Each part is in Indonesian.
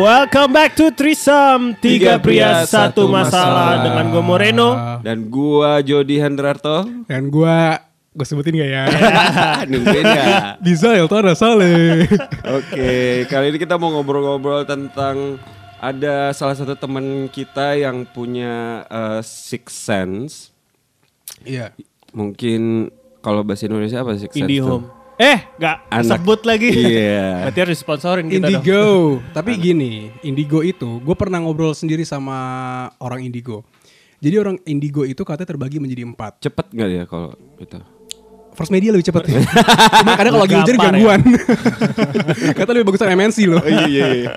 Welcome back to Trisam Tiga pria satu masalah Dengan gue Moreno Dan gua Jody Hendrarto Dan gua gue sebutin gak ya? Nungguin ya Bisa ya Tara Saleh. Oke kali ini kita mau ngobrol-ngobrol tentang Ada salah satu teman kita yang punya uh, six sense Iya. Mungkin kalau bahasa Indonesia apa six sense Indie tuh? Home Eh gak Anak- sebut lagi Iya. Berarti harus sponsorin kita dong Indigo. Tapi gini, Indigo itu gue pernah ngobrol sendiri sama orang Indigo. Jadi orang Indigo itu katanya terbagi menjadi empat. Cepet gak ya kalau itu? First media lebih cepet. Cuma kadang kalau lagi hujan ya? gangguan. Kata lebih bagusan MNC loh. iya iya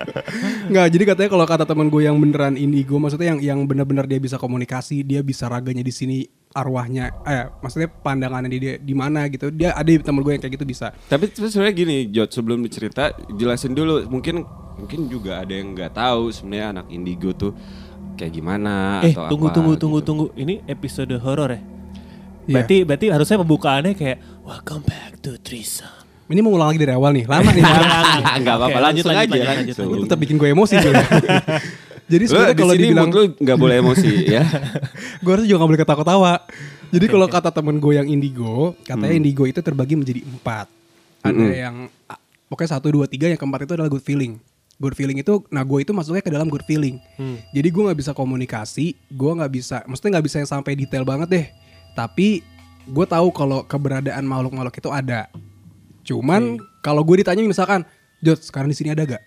Nggak, jadi katanya kalau kata teman gue yang beneran indigo, maksudnya yang yang benar-benar dia bisa komunikasi, dia bisa raganya di sini, arwahnya, eh, maksudnya pandangannya di dia di mana gitu. Dia ada teman gue yang kayak gitu bisa. Tapi sebenarnya gini, Jod sebelum dicerita jelasin dulu. Mungkin mungkin juga ada yang nggak tahu sebenarnya anak indigo tuh kayak gimana Eh atau tunggu apa tunggu gitu. tunggu tunggu Ini episode horor ya Iya. Berarti berarti harusnya pembukaannya kayak Welcome back to Trisam Ini mau ulang lagi dari awal nih, lama nih. Nggak apa-apa, aja, lanjut, langsung. lanjut. tetap bikin gue emosi juga. Jadi sebenarnya kalau dibilang lu nggak boleh emosi ya. gue harusnya juga gak boleh ketawa-ketawa. Jadi kalau kata temen gue yang indigo, katanya indigo itu terbagi menjadi empat. Ada yang ah, pokoknya satu dua tiga, yang keempat itu adalah good feeling. Good feeling itu, nah gue itu masuknya ke dalam good feeling. Jadi gue nggak bisa komunikasi, gue nggak bisa, maksudnya nggak bisa yang sampai detail banget deh. Tapi gue tahu kalau keberadaan makhluk-makhluk itu ada. Cuman kalau gue ditanya misalkan, Jod sekarang di sini ada gak?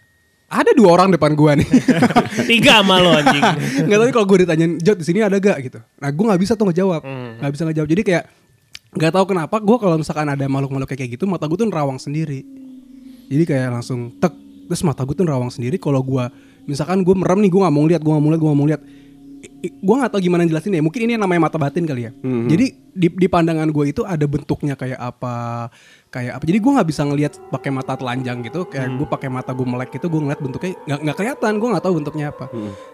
Ada dua orang depan gue nih. Tiga sama lo anjing. Nggak tahu kalau gue ditanyain Jod di sini ada gak gitu. Nah gue nggak bisa tuh ngejawab. Nggak bisa ngejawab. Jadi kayak nggak tahu kenapa gue kalau misalkan ada makhluk-makhluk kayak gitu mata gue tuh nerawang sendiri. Jadi kayak langsung tek terus mata gue tuh nerawang sendiri. Kalau gue misalkan gue merem nih gue nggak mau lihat gue nggak mau lihat gue nggak mau lihat. Gue nggak tahu gimana jelasin ya. Mungkin ini yang namanya mata batin kali ya. Jadi di, di pandangan gue itu ada bentuknya kayak apa kayak apa. Jadi gue nggak bisa ngelihat pakai mata telanjang gitu kayak gue pakai mata gue melek gitu gue ngeliat bentuknya nggak nggak kelihatan gue nggak tahu bentuknya apa.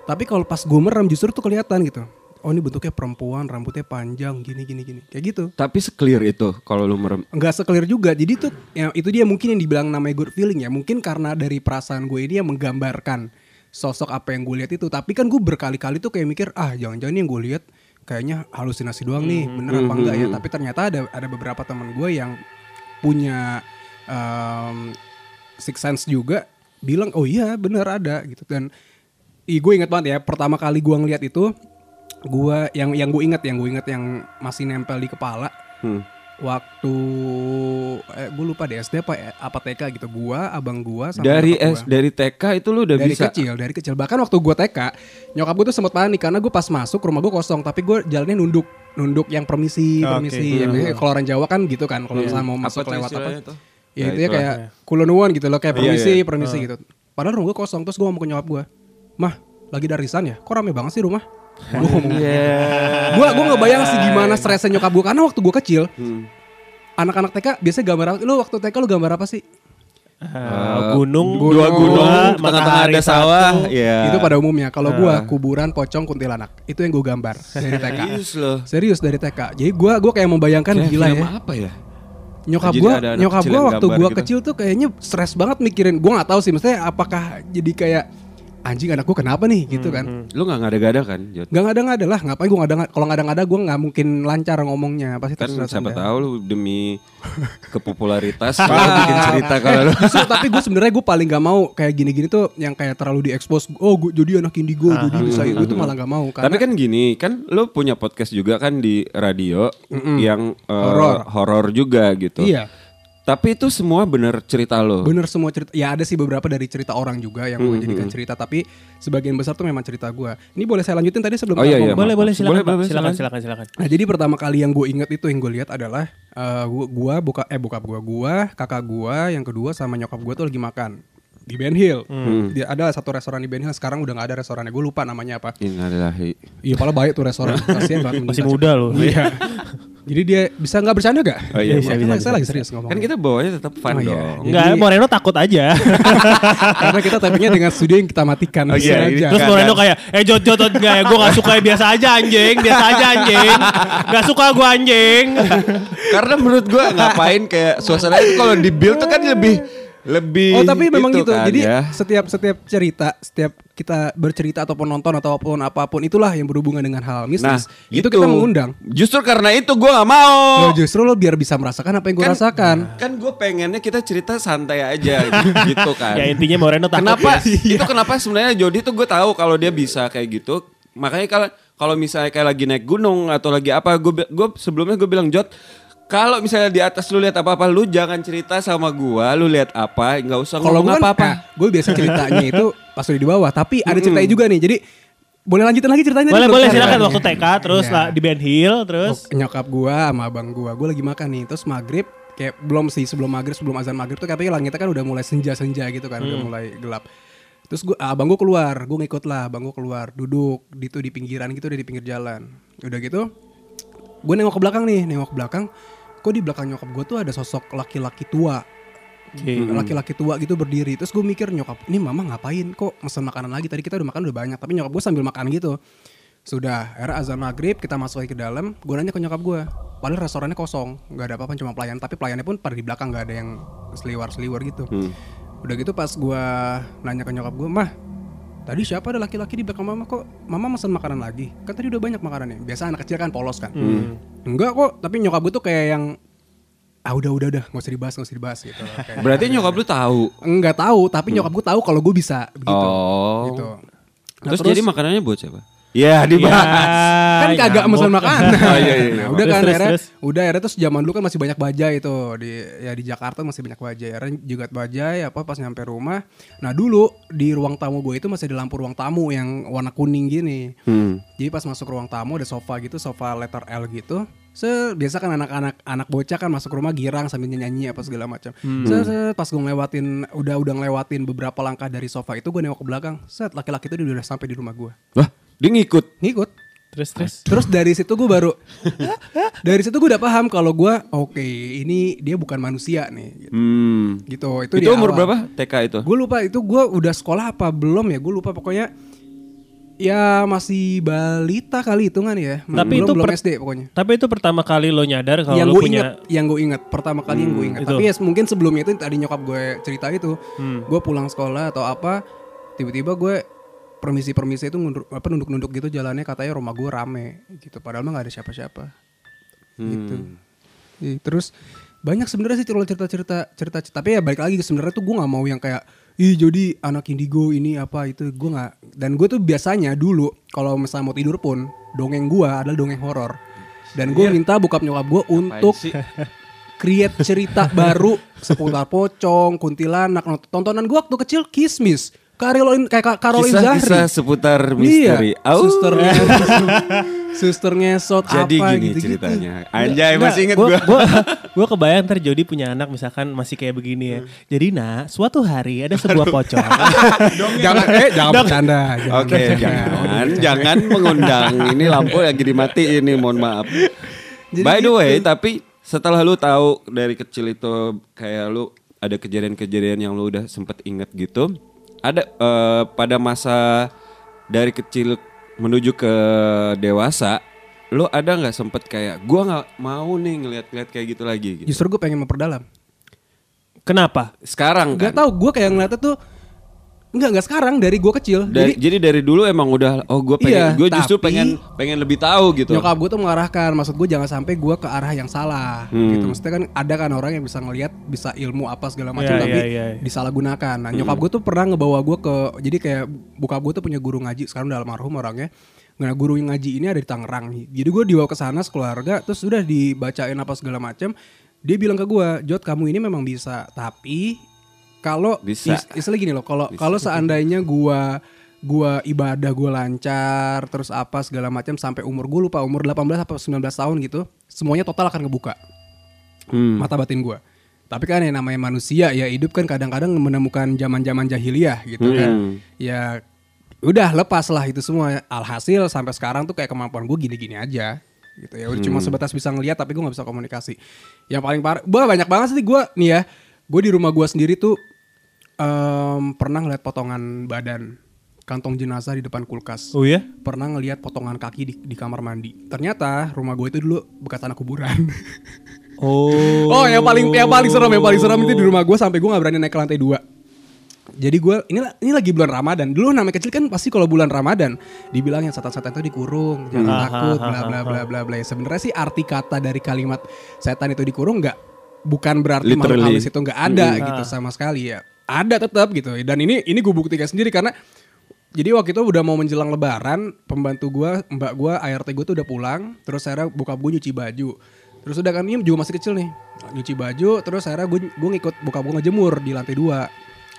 Tapi kalau pas gue merem justru tuh kelihatan gitu. Oh ini bentuknya perempuan rambutnya panjang gini gini gini. Kayak gitu. Tapi seclear itu kalau lu merem. nggak seklir juga. Jadi tuh ya, itu dia mungkin yang dibilang namanya good feeling ya. Mungkin karena dari perasaan gue ini yang menggambarkan sosok apa yang gue lihat itu. Tapi kan gue berkali-kali tuh kayak mikir ah jangan-jangan yang gue lihat kayaknya halusinasi doang nih. Bener apa enggak ya? tapi ternyata ada ada beberapa teman gue yang punya um, six sense juga bilang oh iya bener ada gitu dan Ih, gue inget banget ya pertama kali gue ngeliat itu gue yang yang gue inget yang gue inget yang masih nempel di kepala Hmm. Waktu eh, gue lupa deh SD apa apa TK gitu gua abang gua sama Dari nyokap S gua. dari TK itu lu udah dari bisa. kecil dari kecil bahkan waktu gua TK nyokap gue tuh sempat panik karena gue pas masuk rumah gue kosong tapi gue jalannya nunduk nunduk yang permisi Oke. permisi yang biasanya kalau orang Jawa kan gitu kan kalau misalnya mau masuk lewat apa tuh? ya Ya, itu ya itulah. kayak kulonuan gitu loh kayak Iya, permisi iya. permisi gitu padahal rumah gue kosong terus gue ngomong ke nyokap gue mah lagi ada arisan ya kok rame banget sih rumah gue ngomong gue gue ngebayang sih gimana stresnya nyokap gue karena waktu gue kecil Hmm. anak-anak TK biasanya gambar apa? Lu waktu TK lu gambar apa sih? Ah, Gunung Dua gunung, dua, tengah-tengah matahari ada sawah. satu. Iya. Itu pada umumnya. Kalau gua kuburan, pocong, kuntilanak. Itu yang gue gambar dari TK. Serius loh. Serius dari TK. Jadi gua gua kayak membayangkan Kayak gila ya. apa ya? Nyokap anak nyokap yang waktu gua gitu. kecil tuh kayaknya stres banget mikirin. Gua nggak tahu sih, maksudnya apakah jadi kayak anjing anak gua kenapa nih gitu kan? Lu nggak ngada-ngada kan, Jod? Gak ngada-ngada lah, ngapain gua ngada Kalau ngada-ngada gua nggak mungkin lancar ngomongnya, pasti Kan siapa tahu lu demi kepopularitas lu bikin cerita kalau lu Justru tapi gue sebenarnya gue paling gak mau kayak gini-gini tuh yang kayak terlalu diekspos. Oh, gue jadi anak indigo, jadi bisa itu itu malah gak mau. Karena Tapi kan gini, kan lu punya podcast juga kan di radio yang eh, Horor. horor juga gitu. iya, Tapi itu semua bener cerita lo. bener semua cerita. Ya ada sih beberapa dari cerita orang juga yang gue jadikan cerita, tapi sebagian besar tuh memang cerita gue. Ini boleh saya lanjutin tadi sebelum Oh, iya, iya? Boleh boleh silakan Boleh, boleh, silakan silakan. silakan silakan. Nah jadi pertama kali yang gue inget itu yang gue lihat adalah eh, gua, gua buka eh bokap gua gua kakak gua yang kedua sama nyokap gua tuh lagi makan di Ben Hill. Dia ada satu restoran di Ben Hill sekarang udah nggak ada restorannya. Gue lupa namanya apa. Innalillahi. Iya, malah baik tuh restoran. Kasihan banget. Masih muda loh. Iya. Jadi dia bisa nggak bercanda gak? Oh iya, Bisa, bisa, saya lagi serius ngomong. Kan kita bawanya tetap fun Oh, iya. dong. Enggak, Jadi- Moreno takut aja. Karena kita tapinya dengan studio yang kita matikan. Oh, iya, sengaja. Terus. Moreno kayak, eh Jod Jod enggak ya, gue gak suka ya, biasa aja anjing, biasa aja anjing. Gak suka gue anjing. Karena menurut gua ngapain kayak suasana itu kalau di build tuh kan lebih lebih Oh tapi memang itu gitu. kan, Jadi ya. setiap setiap cerita, setiap kita bercerita ataupun nonton ataupun apa pun itulah yang berhubungan dengan hal Nah, mistis. itu itu kita mengundang. Justru karena itu gua nggak mau. Lo justru lo biar bisa merasakan apa yang gue rasakan. Kan gue pengennya kita cerita santai aja gitu kan. Ya intinya Moreno takut kenapa ya. itu kenapa sebenarnya Jody tuh gue tahu kalau dia bisa kayak gitu. Makanya kalau kalau misalnya kayak lagi naik gunung atau lagi apa, gue gue sebelumnya gue bilang Jod, kalau misalnya di atas lu lihat apa-apa, lu jangan cerita sama gua, lu lihat apa, nggak usah Kalau ngomong gue apa-apa. gue biasa ceritanya itu pas udah di bawah. Tapi ada ceritanya juga nih. Jadi boleh lanjutin lagi ceritanya? Boleh boleh kelar silakan kan? waktu TK terus Iya. lah di Ben Hill terus nyokap gua sama abang gua gua lagi makan nih terus maghrib kayak belum sih sebelum maghrib sebelum azan maghrib tuh katanya langitnya kan udah mulai senja senja gitu kan udah mulai gelap terus gua abang gua keluar gua ngikut lah abang gua keluar duduk di tuh di pinggiran gitu udah di pinggir jalan udah gitu gue nengok ke belakang nih nengok ke belakang kok di belakang nyokap gua tuh ada sosok laki-laki tua. Laki-laki tua gitu berdiri. Terus gue mikir nyokap ini mama ngapain? Kok mesen makanan lagi? Tadi kita udah makan udah banyak. Tapi nyokap gue sambil makan gitu. Sudah era azan maghrib kita masuk lagi ke dalam gue nanya ke nyokap gue padahal restorannya kosong nggak ada apa-apa cuma pelayan. Tapi pelayannya pun pada di belakang nggak ada yang seliwar seliwar gitu udah gitu pas gue nanya ke nyokap gue mah tadi siapa ada laki-laki di belakang mama kok mama mesen makanan lagi kan tadi udah banyak makanannya biasa anak kecil kan polos kan enggak kok tapi nyokap gue tuh kayak yang ah udah udah udah nggak usah dibahas nggak usah dibahas gitu Kayak, Berarti nyokap lu tahu. Enggak tahu, tapi nyokap gue tahu kalau gue bisa begitu. Oh. Gitu. Nah, terus, jadi makanannya buat siapa? Ya dibahas. kan kagak mesen makanan. Oh, iya, iya, Nah, iya. udah kan terus, akhirnya, terus. udah akhirnya terus zaman dulu kan masih banyak bajai itu di ya di Jakarta masih banyak bajai. Akhirnya juga bajai apa pas nyampe rumah. Nah dulu di ruang tamu gue itu masih ada lampu ruang tamu yang warna kuning gini. Hmm. Jadi pas masuk ruang tamu ada sofa gitu, sofa letter L gitu. Se biasa kan anak-anak anak bocah kan masuk rumah girang sambil nyanyi apa segala macam. Set, set, pas gue ngelewatin udah udah ngelewatin beberapa langkah dari sofa itu gue nengok ke belakang. Set laki-laki itu dia udah sampai di rumah gue. Wah, dia ngikut. Ngikut. Terus terus. Terus dari situ gue baru dari situ gue udah paham kalau gue oke ini dia bukan manusia nih. Gitu. Hmm. Gitu. Itu, Itu, umur awal. berapa TK itu? Gue lupa itu gue udah sekolah apa belum ya? Gue lupa pokoknya ya masih balita kali hitungan ya. Tapi belum, itu belum per- SD pokoknya. Tapi itu pertama kali lo nyadar kalau yang lo gue punya inget, yang gue inget pertama kali yang gue inget. itu. Tapi ya mungkin sebelumnya itu tadi nyokap gue cerita itu, Hmm. gue pulang sekolah atau apa, tiba-tiba gue permisi permisi itu nunduk, apa nunduk nunduk gitu jalannya katanya rumah gue rame gitu. Padahal mah gak ada siapa-siapa. Gitu. Ih, Terus banyak sebenarnya sih cerita cerita cerita cerita tapi ya balik lagi sebenarnya tuh gue nggak mau yang kayak ih jadi anak indigo ini apa itu. Gue nggak dan gue tuh biasanya dulu kalau misalnya mau tidur pun dongeng gue adalah dongeng horor. Dan gue minta bokap nyokap gue untuk create cerita baru. Seputar pocong kuntilanak tontonan gue waktu kecil kismis Karolin kayak Ka- Karolin Zahri Kisah-kisah seputar misteri. Iya, Au. suster suster ngesot Jadi apa gini gitu ceritanya. Anjay, masih inget gue gua. gue gue kebayang ntar Jody punya anak misalkan masih kayak begini ya. Jadi nak suatu hari ada sebuah pocong. jangan eh jangan bercanda jangan Oke, bercanda. jangan jangan mengundang. Ini lampu lagi dimatiin nih, mohon maaf. Jadi By the gitu. way, tapi setelah lu tahu dari kecil itu kayak lu ada kejadian-kejadian yang lu udah sempet inget gitu, ada eh, pada masa dari kecil menuju ke dewasa, lu ada nggak sempet kayak gua nggak mau nih ngeliat-ngeliat kayak gitu lagi gitu. justru gue pengen memperdalam Kenapa? Sekarang Gak kan. tau gue kayak ngeliatnya tuh Enggak, enggak sekarang dari gue kecil Dari, Jadi jadi dari dulu emang udah oh gue pengen Iya, gue justru tapi- pengen pengen lebih tahu gitu. nyokap gue tuh mengarahkan Maksud gue jangan sampai gue ke arah yang salah Hmm. gitu Maksudnya kan ada kan orang yang bisa ngelihat Bisa ilmu apa segala macam Iya, Tapi iya, iya. disalahgunakan Nah Hmm. nyokap gue tuh pernah ngebawa gue ke Jadi kayak buka gue tuh punya guru ngaji Sekarang udah almarhum orangnya Nah guru yang ngaji ini ada di Tangerang Jadi gue dibawa ke sana sekeluarga Terus udah dibacain apa segala macam Dia bilang ke gue Jod kamu ini memang bisa Tapi kalau Bisa. is- istilah gini loh kalau kalau seandainya gua gua ibadah gua lancar terus apa segala macam sampai umur gua lupa umur 18 atau 19 tahun gitu semuanya total akan ngebuka Hmm. mata batin gua tapi kan yang namanya manusia ya hidup kan kadang-kadang menemukan zaman-zaman jahiliyah gitu kan Hmm. ya udah lepas lah itu semua alhasil sampai sekarang tuh kayak kemampuan gua gini-gini aja gitu ya. Udah cuma sebatas bisa ngeliat tapi gue nggak bisa komunikasi. Yang paling parah, gue banyak banget sih gue nih ya. Gue di rumah gue sendiri tuh em, pernah ngeliat potongan badan kantong jenazah di depan kulkas. Oh ya? Pernah ngeliat potongan kaki di, di kamar mandi. Ternyata rumah gue itu dulu bekas tanah kuburan. Oh. Oh, yang paling yang paling serem, yang paling serem itu di rumah gue sampai gue nggak berani naik ke lantai dua. Jadi gue ini ini lagi bulan Ramadan. Dulu namanya kecil kan pasti kalau bulan Ramadan dibilang yang setan-setan itu dikurung, jangan Hmm. takut, bla bla bla bla bla. Ya, Sebenarnya sih arti kata dari kalimat setan itu dikurung nggak bukan berarti makhluk halus itu nggak ada gitu sama sekali ya. Ada tetap gitu. Dan ini ini gue buktikan sendiri karena jadi waktu itu udah mau menjelang lebaran, pembantu gua, mbak gua, ART gue tuh udah pulang, terus akhirnya bokap gue nyuci baju. Terus udah kan ini juga masih kecil nih, nyuci baju, terus akhirnya gue gue ngikut bokap gue ngejemur di lantai dua.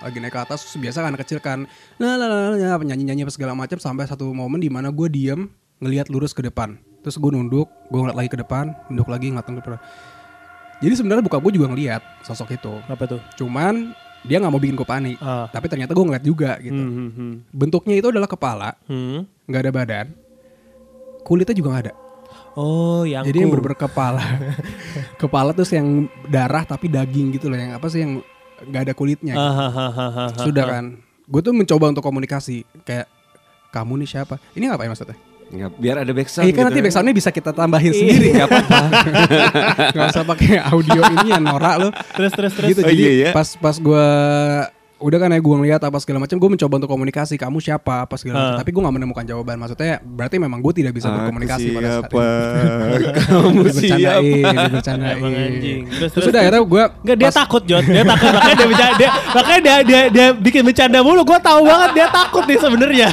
Lagi naik ke atas, biasa kan anak kecil kan, nah, nah, nyanyi nyanyi apa segala macam sampai satu momen di mana gue diem ngelihat lurus ke depan. Terus gue nunduk, gue ngeliat lagi ke depan, nunduk lagi ngeliat ke depan. Jadi sebenarnya bokap gue juga ngeliat sosok itu. Apa tuh? Cuman dia nggak mau bikin gue panik. Ah. Tapi ternyata gue ngeliat juga gitu. Hmm, hmm, hmm. Bentuknya itu adalah kepala, Hmm. nggak ada badan, kulitnya juga nggak ada. Oh, yang Jadi yang berber kepala, kepala terus yang darah tapi daging gitu loh, yang apa sih yang nggak ada kulitnya. Ah, gitu. Sudah kan, gue tuh mencoba untuk komunikasi kayak kamu nih siapa? Ini ngapain maksudnya? Nggak, biar ada backsound. Eh kan nanti gitu. backsoundnya bisa kita tambahin sendiri, nggak apa-apa. Gak usah pakai audio ini ya norak lo. Terus terus terus. gitu Oh, jadi iya ya? pas pas gue udah kan ya gue ngeliat apa segala macam gue mencoba untuk komunikasi kamu siapa apa segala macam Ah. tapi gue nggak menemukan jawaban maksudnya berarti memang gue tidak bisa berkomunikasi pada saat siapa? itu Kamu siapa? dibercandain Emang anjing. Terus terus terus. udah akhirnya gue Enggak dia takut Jod, dia takut makanya dia bercanda, dia, makanya dia, dia, dia bikin bercanda mulu. Gue tahu banget dia takut nih sebenarnya.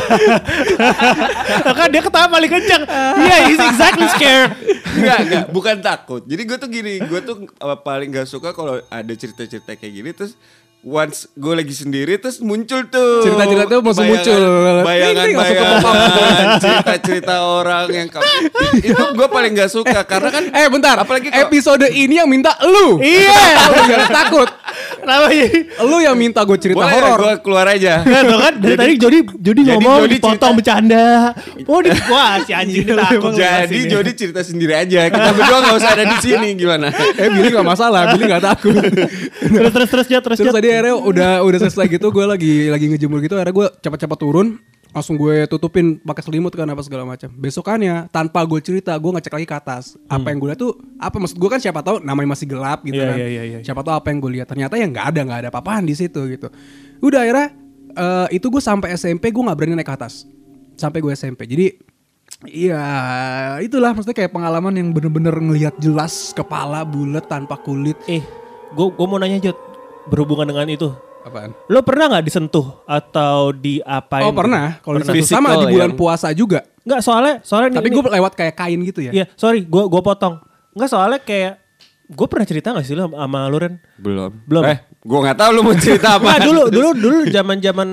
makanya dia ketawa paling kencang. Iya, he's exactly scared. Enggak, enggak, bukan takut. Jadi gue tuh gini, gue tuh uh, paling gak suka kalau ada cerita-cerita kayak gini terus once gue lagi sendiri terus muncul tuh. Cerita-cerita tuh langsung muncul. bayangan Ting, ting, langsung bayangan cerita-cerita orang yang kamu itu gue paling gak suka karena kan eh bentar. apalagi kalau- episode ini yang minta lu. Iya. lu jangan takut. Kenapa lu yang minta gue cerita boleh horor. gue keluar aja? Tuh kan dari tadi Jody Jody ngomong Jody dipotong cerita- bercanda. Oh, di wah si anjing ini takut. jadi Jody cerita sendiri aja. Kita berdua gak usah ada di sini gimana? Eh Billy gak masalah. Billy gak takut. Terus terus terus Jod, terus Terus tadi akhirnya udah udah selesai gitu gue lagi lagi ngejemur gitu akhirnya gue cepat-cepat turun langsung gue tutupin pakai selimut kan apa segala macam. Besokannya tanpa gue cerita gue ngecek lagi ke atas. Apa yang gue lihat tuh apa maksud gue kan siapa tahu namanya masih gelap gitu Iya, kan. iya, iya, iya. Siapa tahu apa yang gue lihat. Ternyata ya nggak ada nggak ada apa-apaan di situ gitu. Udah akhirnya eh, itu gue sampai SMP gue nggak berani naik ke atas. Sampai gue SMP. Jadi Iya, itulah maksudnya kayak pengalaman yang bener-bener ngelihat jelas kepala bulat tanpa kulit. Eh, gue gue mau nanya Jod berhubungan dengan itu. Apaan? Lo pernah nggak disentuh atau diapain? Oh pernah, kalau Pernah. di situ sama di bulan yang- puasa juga. Enggak soalnya soalnya Tapi gue lewat kayak kain gitu ya. Iya, sorry, gue gue potong. Enggak soalnya kayak gue pernah cerita gak sih lo sama lu Ren? belum Belum. eh gue nggak tahu lu mau cerita apa Enggak dulu dulu dulu zaman zaman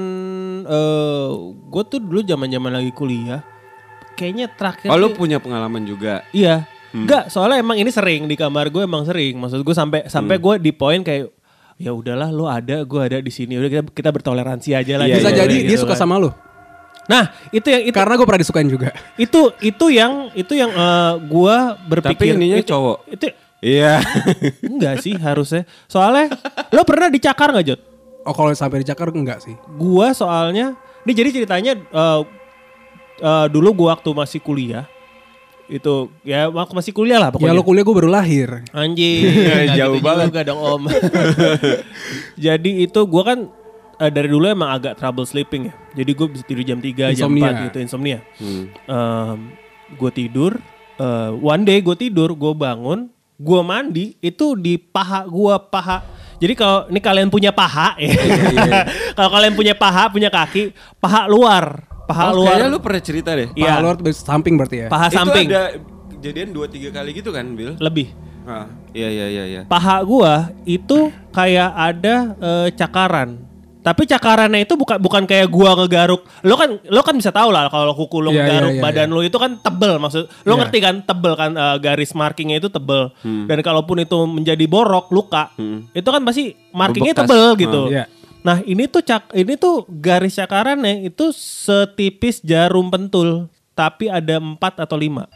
eh gue tuh dulu zaman zaman lagi kuliah. Kayaknya terakhir. oh lu nih- punya pengalaman juga Iya. Enggak, soalnya emang ini sering di kamar gue emang sering. Maksud gue sampai sampai gue di poin kayak ya udahlah lo ada, gue ada di sini. Udah kita kita bertoleransi aja lah. Iya, Bisa iya, jadi iya, dia gitu suka kan. sama lu. Nah, itu yang itu Karena gue pernah disukain juga. itu itu yang itu yang eh, gue berpikir tapi ininya itu, cowok Itu iya enggak sih harusnya. Soalnya lo pernah dicakar nggak Jod? Oh kalau sampai dicakar enggak sih. Gua soalnya, ini jadi ceritanya eh, eh, dulu gua waktu masih kuliah itu ya waktu masih kuliah lah Ya pokoknya. lo kuliah gue baru lahir. Anjing, nggak Jauh gitu banget. juga dong om. jadi itu gua kan eh, dari dulu emang agak trouble sleeping ya. Jadi gue bisa tidur jam 3, jam Insomnia. 4 gitu insomnia. Hmm. gue tidur, eh, one day gue tidur, gue bangun, gue mandi, itu di paha gue paha. Jadi kalau ini kalian punya paha ya, Iya, kalau kalian punya paha, punya kaki, paha luar, paha Oh, luar, kayaknya lu pernah cerita deh Iya. Paha luar tuh samping berarti ya. paha samping Itu ada kejadian dua tiga kali gitu kan, Bill? lebih. Ah, iya iya iya iya. Paha gua itu kayak ada eh, cakaran. Tapi cakarannya itu bukan bukan kayak gua ngegaruk. Lo kan lo kan bisa tahu lah kalau kuku lo Iya, ngegaruk iya, iya, badan lo itu kan tebel maksud. Lo Iya. ngerti kan tebel kan eh, garis markingnya itu tebel. Hmm. Dan kalaupun itu menjadi borok luka, itu kan pasti markingnya Bebekas. tebel gitu. Hmm, iya. Nah, ini tuh cak ini tuh garis cakarannya itu setipis jarum pentul, tapi ada empat atau lima.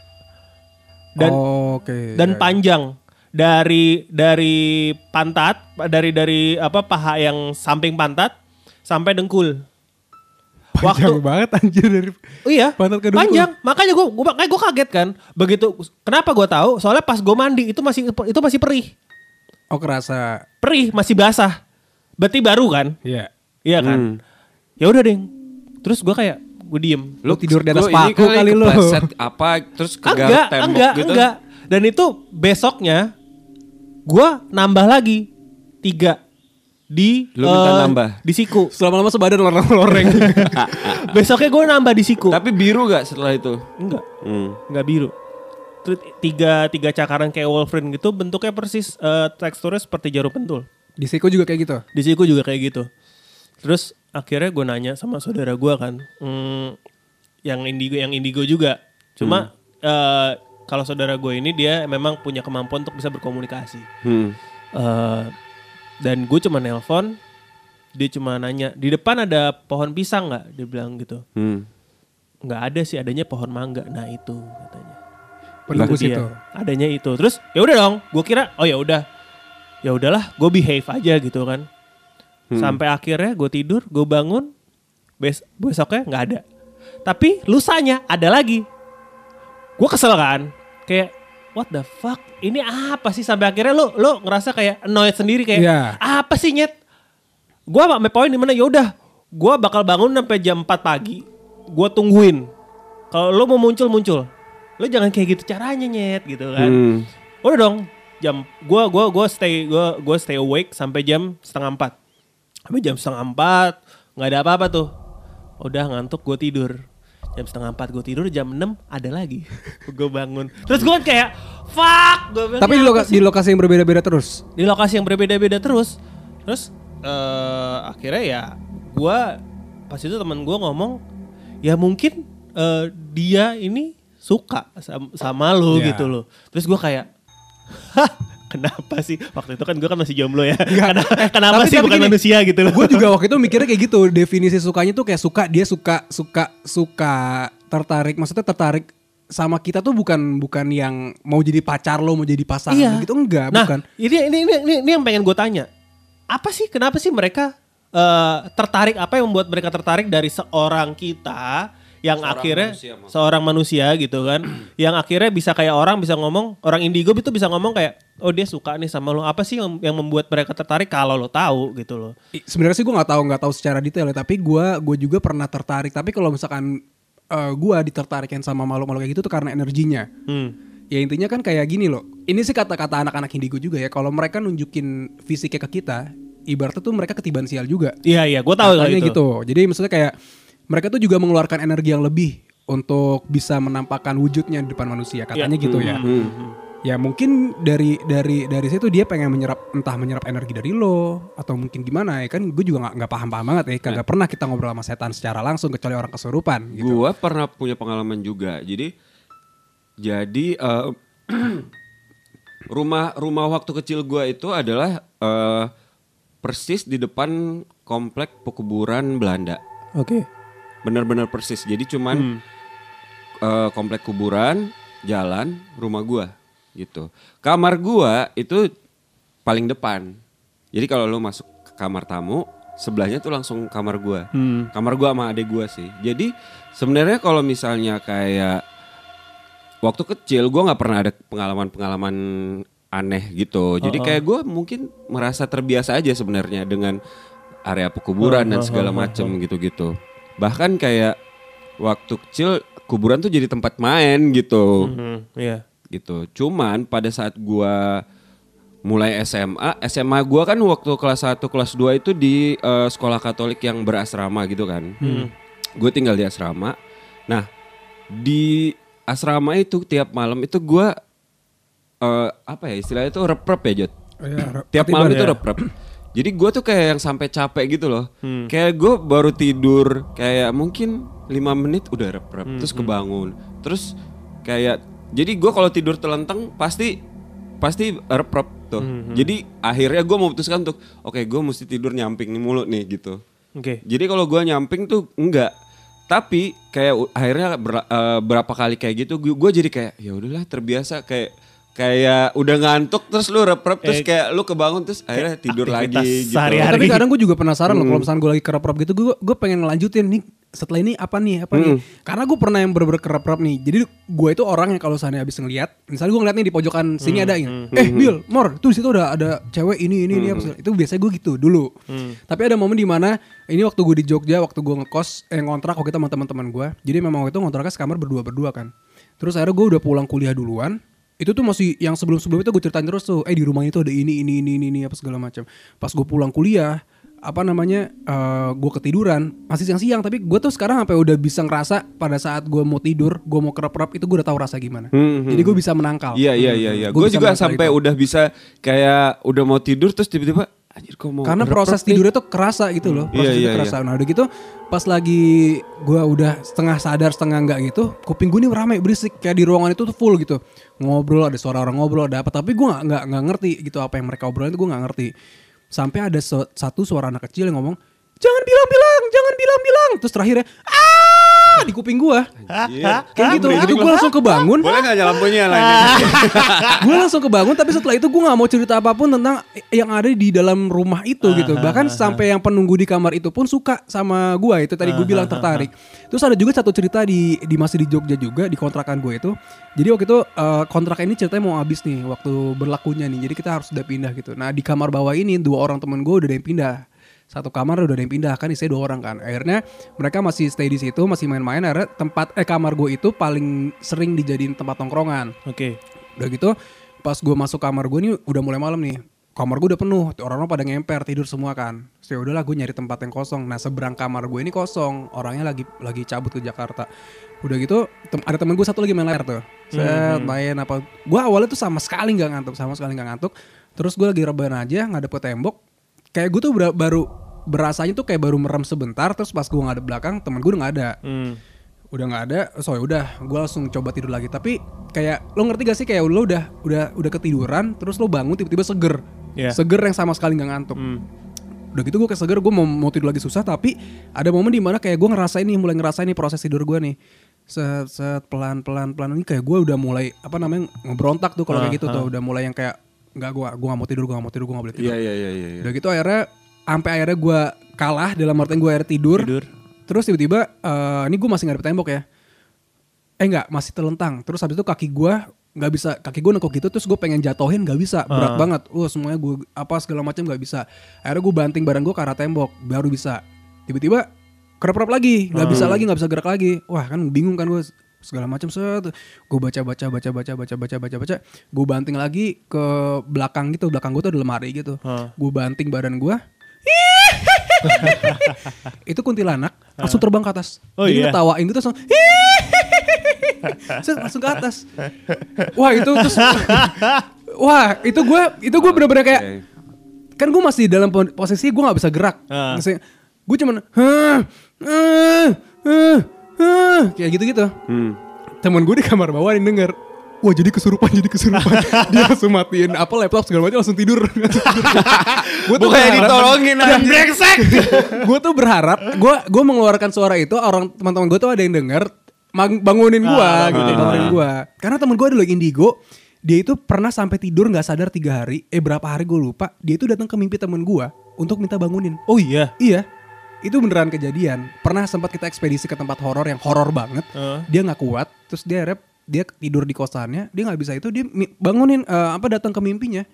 dan Oke. dan ya, ya. panjang dari dari pantat dari dari apa paha yang samping pantat sampai dengkul. Panjang banget anjir dari Oh iya, Pantat ke dengkul. panjang. Makanya gue gua, makanya gue kaget kan. Begitu kenapa gue tahu? Soalnya pas gue mandi itu masih itu masih perih. Oh kerasa. Perih, masih basah. Berarti baru kan? Iya. Iya kan? Hmm. Ya udah, Ding. Terus gue kayak gue diem. Lu tidur di atas lu paku kali lu. kepleset apa terus ke enggak, tembok enggak, gitu. enggak. Dan itu besoknya gua nambah lagi tiga di Lu minta eh, nambah? di siku. Selama-lama sebadan loreng-loreng. besoknya gua nambah di siku. Tapi biru gak setelah itu? enggak, Hmm. enggak biru. Terus tiga tiga cakaran kayak Wolverine gitu bentuknya persis eh, teksturnya seperti jarum pentul. Di Seiko juga kayak gitu. Di siku juga kayak gitu. Terus akhirnya gue nanya sama saudara gue kan, hmm, yang indigo yang indigo juga. Cuma eh, kalau saudara gue ini dia memang punya kemampuan untuk bisa berkomunikasi. Hmm. Eh, dan gue cuma nelpon, dia cuma nanya di depan ada pohon pisang nggak? Dia bilang gitu. Hmm. Nggak ada sih, adanya pohon mangga. Nah itu katanya. Penembus Itu dia. itu. Adanya itu. Terus ya udah dong, gue kira oh ya udah, ya udahlah, gue behave aja gitu kan. Sampai akhirnya gue tidur, gue bangun, bes besoknya nggak ada. Tapi lusanya ada lagi. Gue kesel kan, kayak what the fuck, ini apa sih sampai akhirnya lo lo ngerasa kayak annoyed sendiri kayak Iya. apa sih nyet? Gue sampai poin di mana ya udah, gue bakal bangun sampai jam 4 pagi, gue tungguin. Kalau lo mau muncul muncul, lo jangan kayak gitu caranya nyet gitu kan. Hmm. Udah dong, jam gua gua gua stay gua gua stay awake sampai jam setengah empat. Sampai jam setengah empat nggak ada apa-apa tuh. Udah ngantuk gue tidur. Jam setengah empat gue tidur, jam 6 ada lagi. gue bangun. Terus gue kayak fuck. Gua bilang, Tapi "Ini di, loka- sih?" di lokasi yang berbeda-beda terus. di lokasi yang berbeda-beda terus. Terus eh akhirnya ya gua pas itu teman gua ngomong ya mungkin eh, dia ini suka sama, sama lu Ya. gitu loh. Terus gua kayak kenapa sih? Waktu itu kan gua kan masih jomblo ya. Kenapa, kenapa tapi- sih tapi bukan gini, manusia gitu loh. Gue juga waktu itu mikirnya kayak gitu. Definisi sukanya tuh kayak suka dia suka suka suka tertarik. Maksudnya tertarik sama kita tuh bukan bukan yang mau jadi pacar lo, mau jadi pasangan gitu enggak, nah, bukan. Ini, ini ini ini ini yang pengen gue tanya. Apa sih kenapa sih mereka eh, tertarik apa yang membuat mereka tertarik dari seorang kita yang akhirnya manusia, maksudnya. seorang manusia gitu kan yang akhirnya bisa kayak orang bisa ngomong orang indigo itu bisa ngomong kayak oh dia suka nih sama lo apa sih yang, yang membuat mereka tertarik kalau lo tahu gitu loh I- Sebenarnya sih gue nggak tahu nggak tahu secara detail ya, tapi gue gue juga pernah tertarik. Tapi kalau misalkan eh, gue ditertarikin sama makhluk-makhluk kayak gitu tuh karena energinya. hmm. Ya intinya kan kayak gini loh. Ini sih kata-kata anak-anak indigo juga ya. Kalau mereka nunjukin fisiknya ke kita, ibaratnya tuh mereka ketiban sial juga. iya iya gue tahu Katanya itu gitu. Jadi maksudnya kayak mereka tuh juga mengeluarkan energi yang lebih untuk bisa menampakkan wujudnya di depan manusia. Katanya Iya. gitu ya. Ya mungkin dari dari dari situ dia pengen menyerap entah menyerap energi dari lo atau mungkin gimana ya kan gue juga nggak nggak paham paham banget ya kagak pernah kita ngobrol sama setan secara langsung kecuali orang kesurupan gitu. Gua pernah punya pengalaman juga. Jadi jadi eh, rumah rumah waktu kecil gua itu adalah eh, persis di depan komplek pekuburan Belanda. oke Benar-benar persis. Jadi cuman eh, komplek kuburan, jalan, rumah gua gitu. Kamar gua itu paling depan. Jadi kalau lu masuk ke kamar tamu, sebelahnya tuh langsung kamar gua. Kamar gua sama adek gua sih. Jadi sebenarnya kalau misalnya kayak waktu kecil gua nggak pernah ada pengalaman-pengalaman aneh gitu. Jadi kayak gua mungkin merasa terbiasa aja sebenarnya dengan area pekuburan dan segala macem gitu-gitu. Bahkan kayak waktu kecil kuburan tuh jadi tempat main gitu Hmm, iya gitu. Cuman pada saat gua mulai SMA, SMA gua kan waktu kelas 1, kelas 2 itu di eh, sekolah Katolik yang berasrama gitu kan. Gue tinggal di asrama. Nah, di asrama itu tiap malam itu gua eh, apa ya istilahnya itu rep-rep ya, Jod. Ya, Tiap malam itu ya. rep-rep. Jadi gue tuh kayak yang sampai capek gitu loh. Kayak gue baru tidur kayak mungkin 5 menit udah rep-rep terus kebangun. Terus kayak jadi gue kalau tidur telentang pasti pasti rep-rep tuh. Jadi akhirnya gue memutuskan untuk oke gue mesti tidur nyamping nih mulu nih gitu. oke Jadi kalau gue nyamping tuh enggak. tapi kayak akhirnya ber- eh, berapa kali kayak gitu gue jadi kayak ya udahlah terbiasa kayak kayak udah ngantuk terus lu rep-rep terus Eh, kayak lu kebangun terus akhirnya tidur lagi gitu. sehari-hari. Tapi kadang gue juga penasaran Hmm. loh kalau misalnya gue lagi kerap-kerap gitu gue gue pengen ngelanjutin nih setelah ini apa nih apa nih Hmm. karena gue pernah yang bener-bener kerap-kerap nih jadi gue itu orang yang kalau misalnya habis ngeliat misalnya gue ngeliat nih di pojokan sini Hmm. ada ini eh Bill Mor tuh di situ ada ada cewek ini ini ini apa segala. itu biasanya gue gitu dulu tapi ada momen di mana ini waktu gue di Jogja waktu gue ngekos eh ngontrak waktu itu sama teman-teman gue jadi memang waktu itu ngontraknya sekamar berdua berdua kan terus akhirnya gue udah pulang kuliah duluan itu tuh masih yang sebelum sebelum itu gue ceritain terus tuh eh di rumah itu ada ini ini ini ini, ini apa segala macam pas gue pulang kuliah apa namanya eh gue ketiduran masih siang-siang tapi gue tuh sekarang sampai udah bisa ngerasa pada saat gue mau tidur gue mau kerap-kerap itu gue udah tahu rasa gimana Hmm, jadi gue bisa menangkal Iya iya iya iya. Gua Gue juga sampai itu. udah bisa kayak udah mau tidur terus tiba-tiba anjir kok mau karena proses nih?" tidurnya tuh kerasa gitu loh. Iya, proses iya, itu kerasa. Nah udah gitu pas lagi gue udah setengah sadar setengah enggak gitu kuping gue ini ramai berisik. Kayak di ruangan itu tuh full gitu. Ngobrol ada suara orang ngobrol ada apa. Tapi gue nggak nggak nggak ngerti gitu apa yang mereka obrolin itu gue nggak ngerti. Sampai ada su- satu suara anak kecil yang ngomong jangan bilang-bilang jangan bilang-bilang. Terus terakhirnya ah di kuping gue kayak gitu. Jadi gue langsung kebangun. Boleh nggak nyala lampunya lah ini? gue langsung kebangun tapi setelah itu gue nggak mau cerita apa pun tentang yang ada di dalam rumah itu gitu. Bahkan sampai yang penunggu di kamar itu pun suka sama gue itu tadi gue bilang tertarik. Terus ada juga satu cerita di di masih di Jogja juga di kontrakan gue itu. Jadi waktu itu eh, kontrak ini ceritanya mau habis nih waktu berlakunya nih. Jadi kita harus udah pindah gitu. Nah di kamar bawah ini dua orang temen gue udah ada yang pindah satu kamar udah ada yang pindah kan isinya dua orang kan akhirnya mereka masih stay di situ masih main-main akhirnya tempat eh kamar gue itu paling sering dijadiin tempat tongkrongan Oke. Udah gitu pas gue masuk kamar gue nih udah mulai malam nih. Kamar gue udah penuh, orang-orang pada ngemper tidur semua kan. Terus ya udahlah gue nyari tempat yang kosong. Nah seberang kamar gue ini kosong, orangnya lagi lagi cabut ke Jakarta. Udah gitu tem- ada temen gue satu lagi main layar tuh. Set main apa? Gue awalnya tuh sama sekali nggak ngantuk, sama sekali nggak ngantuk. Terus gue lagi rebahan aja ngadep ke tembok. Kayak gue tuh baru berasanya tuh kayak baru merem sebentar. Terus pas gue ngadep belakang temen gue udah nggak ada Hmm. udah nggak ada so ya udah gue langsung coba tidur lagi tapi kayak lo ngerti gak sih kayak lo udah udah udah ketiduran terus lo bangun tiba-tiba seger Iya. seger yang sama sekali nggak ngantuk Hmm. udah gitu gue kayak seger gue mau mau tidur lagi susah tapi ada momen di mana kayak gue ngerasain nih mulai ngerasain nih proses tidur gue nih set set pelan pelan pelan ini kayak gue udah mulai apa namanya ngebrontak tuh kalau kayak gitu tuh udah mulai yang kayak nggak gue gue gak mau tidur gue gak mau tidur gue gak boleh tidur Iya iya iya iya. iya. Udah gitu akhirnya sampai akhirnya gue kalah dalam artian gue akhirnya tidur. Tidur. Terus tiba-tiba eh, ini gue masih ngadep tembok ya. Eh enggak, masih telentang. Terus habis itu kaki gue nggak bisa kaki gue nekuk gitu terus gue pengen jatohin nggak bisa berat banget wah semuanya gue apa segala macam nggak bisa akhirnya gue banting badan gue ke arah tembok baru bisa tiba-tiba kerap-kerap lagi nggak bisa lagi nggak bisa gerak lagi wah kan bingung kan gue segala macam set gue baca baca baca baca baca baca baca baca gue banting lagi ke belakang gitu belakang gue tuh ada lemari gitu Hah. gue banting badan gue itu kuntilanak langsung terbang ke atas Oh jadi iya. ngetawain gitu langsung Set, langsung ke atas wah itu terus wah itu gue itu gue bener-bener kayak Oke. kan gue masih dalam po- posisi gue nggak bisa gerak Ah. gue cuman "Hah, hah, hah, hah," kayak gitu-gitu Hmm. teman gue di kamar bawah yang denger Wah jadi kesurupan jadi kesurupan Dia langsung matiin apa laptop segala macam langsung tidur Gue Bukannya ditolongin anjir. Gue tuh berharap Gue gue mengeluarkan suara itu Orang teman-teman gue tuh ada yang denger mang- Bangunin gue Ah, gitu bangunin. Bangunin gue Karena temen gue ada loh indigo Dia itu pernah sampai tidur nggak sadar tiga hari Eh berapa hari gue lupa Dia itu datang ke mimpi temen gue Untuk minta bangunin Oh iya. Iya itu beneran kejadian. Pernah sempat kita ekspedisi ke tempat horor yang horor banget. Heeh. Dia nggak kuat, terus dia rep, dia tidur di kosannya, dia nggak bisa itu, dia bangunin eh, apa datang ke mimpinya.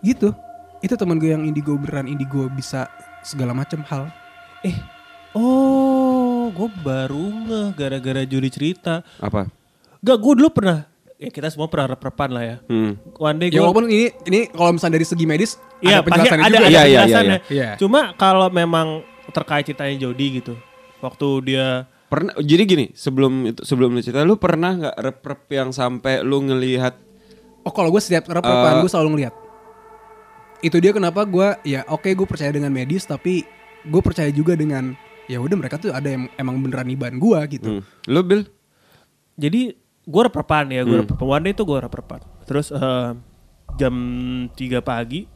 Gitu. Itu teman gue yang indigo beneran indigo bisa segala macam hal. Eh. Oh, gue baru ngeh gara-gara juri cerita. Apa? Gak, gue dulu pernah. Ya kita semua pernah rep-repan lah ya. Hmm. One day Ya gue walaupun ini ini kalau misalnya dari segi medis Iya, ada pasti penjelasannya ada, juga. ada Iya, iya, penjelasannya. iya, iya. Cuma kalau memang terkait ceritanya Jody gitu. Waktu dia Pernah jadi gini, sebelum itu sebelum lu cerita lu pernah nggak rep-rep yang sampai lu ngelihat Oh kalau gue setiap repan gue selalu ngeliat. Itu dia kenapa gue ya oke gue percaya dengan medis tapi gue percaya juga dengan ya udah mereka tuh ada yang emang beneran iban gue gitu. hmm. lu Bill? jadi gue rep-repan ya, gue. One day itu gue rep-repan. Terus eh, jam 3 pagi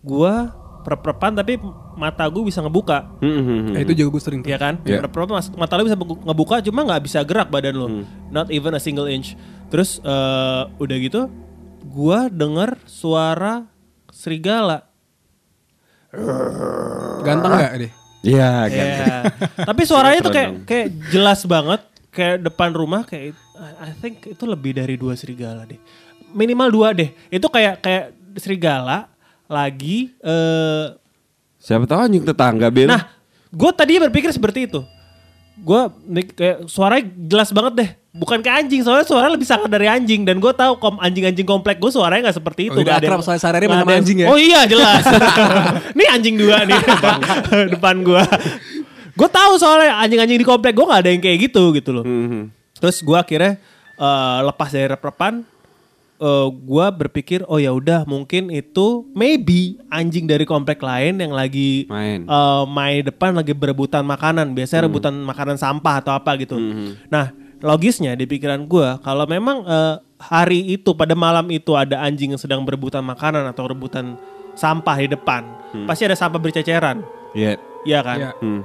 gue rep-repan tapi mata gue bisa ngebuka. Hmm, hmm, hmm. Nah, itu juga gue sering tuh. Iya kan? Iya. Rep-repan mas- mata lo bisa ngebu- ngebuka cuma nggak bisa gerak badan lo. Not even a single inch. Terus eh, udah gitu gua denger suara serigala. Ganteng gak deh? Iya, kan. Iya. Tapi suaranya tuh kayak kayak jelas banget kayak depan rumah kayak I I think itu lebih dari dua serigala deh. Minimal dua deh. Itu kayak kayak serigala lagi eh Siapa tahu anjing tetangga Ben. Nah, gue tadi berpikir seperti itu. Gue kayak suaranya jelas banget deh. Bukan kayak anjing, soalnya suara lebih sangat dari anjing. Dan gue tahu kom anjing-anjing komplek gue suaranya nggak seperti itu. Oh, ada akrab yang- soalnya nggak sama anjing ya? Oh iya jelas. Ini anjing dua nih depan gue. Gue tahu soalnya anjing-anjing di komplek gue nggak ada yang kayak gitu gitu loh. Hmm, hmm. Terus gue akhirnya eh, lepas dari rep-repan, eh, gue berpikir oh ya udah mungkin itu maybe anjing dari komplek lain yang lagi Main. eh, main depan lagi berebutan makanan, biasanya rebutan makanan sampah atau apa gitu. Nah logisnya di pikiran gue kalau memang eh, hari itu pada malam itu ada anjing yang sedang berebutan makanan atau rebutan sampah di depan, pasti ada sampah berceceran, Iya. Iya kan? Iya. Hmm.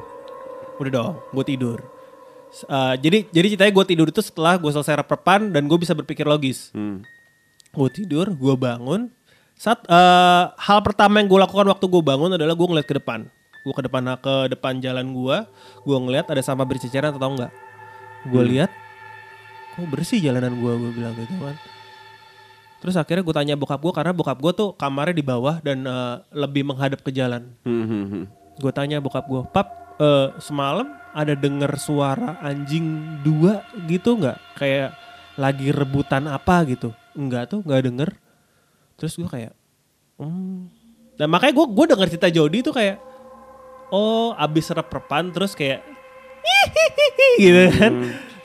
Udah dong, gue tidur. Eh, jadi jadi ceritanya gue tidur itu setelah gue selesai rep-repan dan gue bisa berpikir logis. Hmm. Gue tidur, gue bangun. Saat eh, hal pertama yang gue lakukan waktu gue bangun adalah gue ngeliat ke depan. Gue ke depan ke depan jalan gue, gue ngeliat ada sampah berceceran atau enggak. Gue lihat, kok bersih jalanan gue, gue bilang gitu kan. Terus akhirnya gue tanya bokap gue karena bokap gue tuh kamarnya di bawah dan eh, lebih menghadap ke jalan Hmm, hmm, hmm. gue tanya bokap gue pap eh, semalam ada denger suara anjing dua gitu nggak kayak lagi rebutan apa gitu. Enggak tuh nggak denger. Terus gue kayak hmm. dan makanya gue gue denger cerita Jody tuh kayak oh abis rep-repan terus kayak gitu kan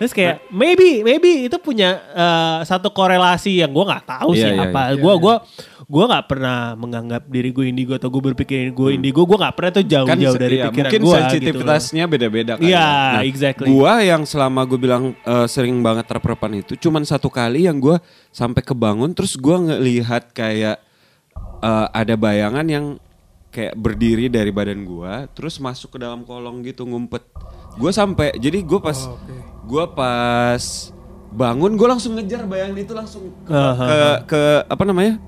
terus kayak maybe maybe itu punya eh, satu korelasi yang gue nggak tahu sih Iya, iya, apa gue gue gue nggak pernah menganggap diri gue indigo atau gue berpikir gue indigo gue nggak pernah tuh jauh-jauh dari iya, pikiran mungkin gue sensitivitasnya beda-beda kan. Iya, exactly. Gua yang selama gue bilang eh, sering banget terperpan itu cuman satu kali yang gua sampai kebangun terus gua ngelihat kayak eh, ada bayangan yang kayak berdiri dari badan gua terus masuk ke dalam kolong gitu ngumpet. Gua sampai jadi gua pas Oh, oke. Gua pas bangun gua langsung ngejar bayangan itu langsung ke, Aha. ke, ke apa namanya?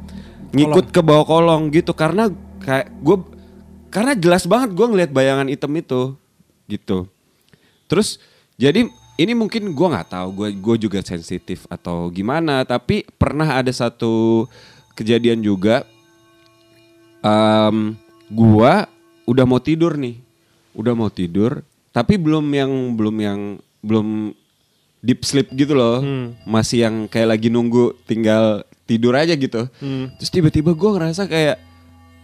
ngikut ke bawah kolong gitu karena kayak gue karena jelas banget gue ngelihat bayangan hitam itu gitu terus jadi ini mungkin gue nggak tahu gue gue juga sensitif atau gimana tapi pernah ada satu kejadian juga um, gue udah mau tidur nih udah mau tidur tapi belum yang belum yang belum deep sleep gitu loh masih yang kayak lagi nunggu tinggal tidur aja gitu terus tiba-tiba gue ngerasa kayak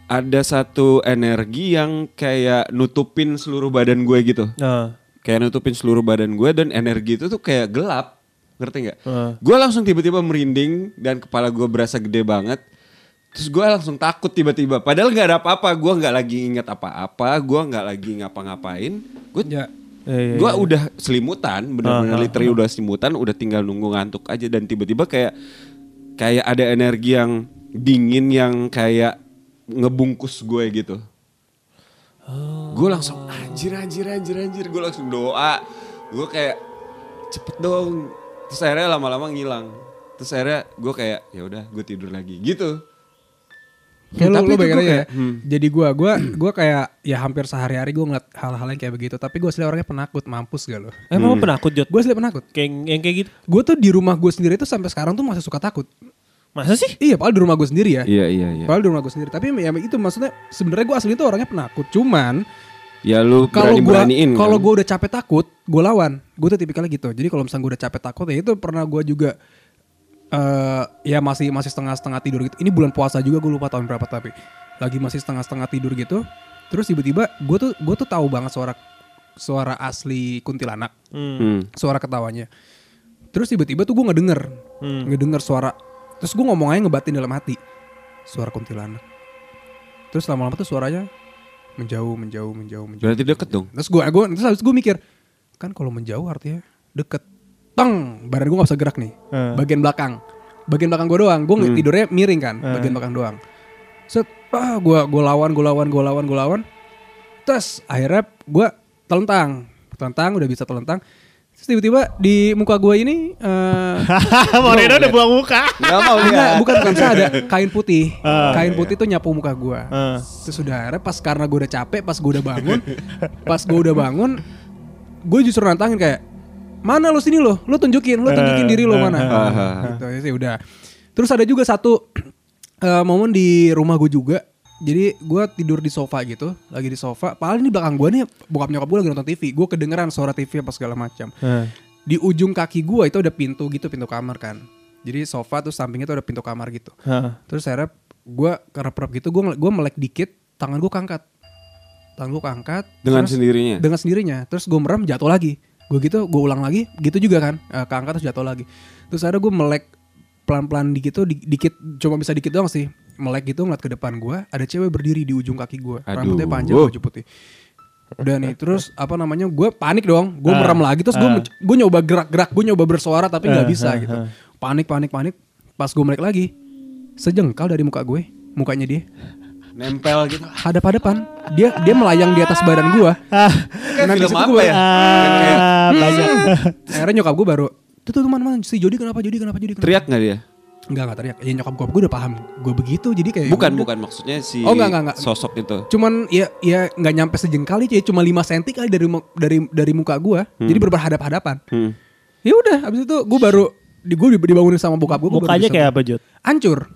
ada satu energi yang kayak nutupin seluruh badan gue gitu nah kayak nutupin seluruh badan gue dan energi itu tuh kayak gelap ngerti nggak? Heeh. Gue langsung tiba-tiba merinding dan kepala gue berasa gede banget. Terus gue langsung takut tiba-tiba. Padahal nggak ada apa-apa. Gue nggak lagi ingat apa-apa. Gue nggak lagi ngapa-ngapain. Gue Ya. Iya, iya, gue iya. udah selimutan, bener-bener Ah, ah, literally udah selimutan, udah tinggal nunggu ngantuk aja dan tiba-tiba kayak kayak ada energi yang dingin yang kayak ngebungkus gue gitu. Gue langsung anjir anjir anjir anjir gue langsung doa. Gue kayak cepet dong. Terus akhirnya lama-lama ngilang. Terus akhirnya gue kayak ya udah gue tidur lagi gitu. Kayak lo, Tapi itu gua aja ya. kayak, hmm. Jadi gue, gua, gua kayak ya hampir sehari-hari gue ngeliat hal-hal yang kayak begitu. Tapi gue asli orangnya penakut, mampus gak lo? emang lo penakut Jod Gue asli penakut. kayak yang kayak gitu Gue tuh di rumah gue sendiri tuh sampai sekarang tuh masih suka takut. masa sih Iya, padahal di rumah gue sendiri ya. Iya iya iya. Padahal di rumah gue sendiri. Tapi ya itu maksudnya sebenarnya gue asli tuh orangnya penakut. Cuman Ya lu kalau gue kalau kan? gue udah capek takut, gue lawan. Gue tuh tipikalnya gitu. Jadi kalau misalnya gue udah capek takut ya itu pernah gue juga eh ya masih masih setengah-setengah tidur gitu. Ini bulan puasa juga gue lupa tahun berapa tapi lagi masih setengah-setengah tidur gitu. Terus tiba-tiba gue tuh gue tuh tahu banget suara suara asli kuntilanak, Hmm. suara ketawanya. Terus tiba-tiba tuh gue ngedenger, Hmm. ngedenger suara. Terus gue ngomong aja ngebatin dalam hati, suara kuntilanak. Terus lama-lama tuh suaranya menjauh, menjauh, menjauh, menjauh. Berarti deket dong. Terus gue, gue terus habis gue mikir, kan kalau menjauh artinya deket. Teng, badan gue gak bisa gerak nih. Hmm. Bagian belakang, bagian belakang gue doang. Gue tidurnya miring kan, bagian belakang doang. Set, ah gue gue lawan gue lawan gue lawan gue lawan terus akhirnya gue telentang telentang udah bisa telentang terus tiba-tiba di muka gue ini eh Moreno udah buang muka. Gak mau enggak, lihat. bukan bukan saya ada kain putih Ah, kain putih tuh nyapu muka gue Ah. terus udah akhirnya pas karena gue udah capek pas gue udah bangun pas gue udah bangun gue justru nantangin kayak mana lo sini lo lo tunjukin lo tunjukin diri lo mana. gitu ya sih udah. Terus ada juga satu eh, momen di rumah gue juga. Jadi gue tidur di sofa gitu lagi di sofa. Paling di belakang gue nih bokap nyokap gue lagi nonton TV gue kedengeran suara TV apa segala macam. Di ujung kaki gue itu ada pintu gitu pintu kamar kan. Jadi sofa terus sampingnya tuh ada pintu kamar gitu. Hah. terus akhirnya gue kerap-kerap gitu gue gue melek dikit tangan gue kangkat tangan gue kangkat Dengan terus- sendirinya? dengan sendirinya. Terus gue merem jatuh lagi gue gitu gue ulang lagi gitu juga kan. Eh, keangkat terus jatuh lagi. Terus akhirnya gue melek pelan-pelan dikit tuh di- dikit cuma bisa dikit doang sih. Melek gitu ngeliat ke depan gue ada cewek berdiri di ujung kaki gue rambutnya panjang baju putih. Udah nih terus apa namanya gue panik dong. Gue Ah, merem lagi terus gue ah. gue nyoba gerak-gerak gue nyoba bersuara tapi nggak Ah, bisa ah, gitu. panik panik panik. Pas gue melek lagi sejengkal dari muka gue mukanya dia Nempel gitu. hadap-hadapan dia dia melayang di atas badan gue Kayak Nah, di film apa gua- ya? Ah, banyak. akhirnya nyokap gue baru tuh tuh mana mana si Jody kenapa Jody kenapa Jody kenapa Teriak gak dia? Enggak enggak teriak ya nyokap gue gue udah paham gue begitu jadi kayak Bukan, udah. bukan maksudnya si Oh, enggak, enggak, enggak. sosok itu. cuman ya ya nggak nyampe sejengkal aja cuma 5 cm kali dari mu- dari dari muka gue jadi berhadap hadapan Hmm. ya udah abis itu gue baru di gue dibangunin sama bokap gue Mukanya kayak apa Jod? hancur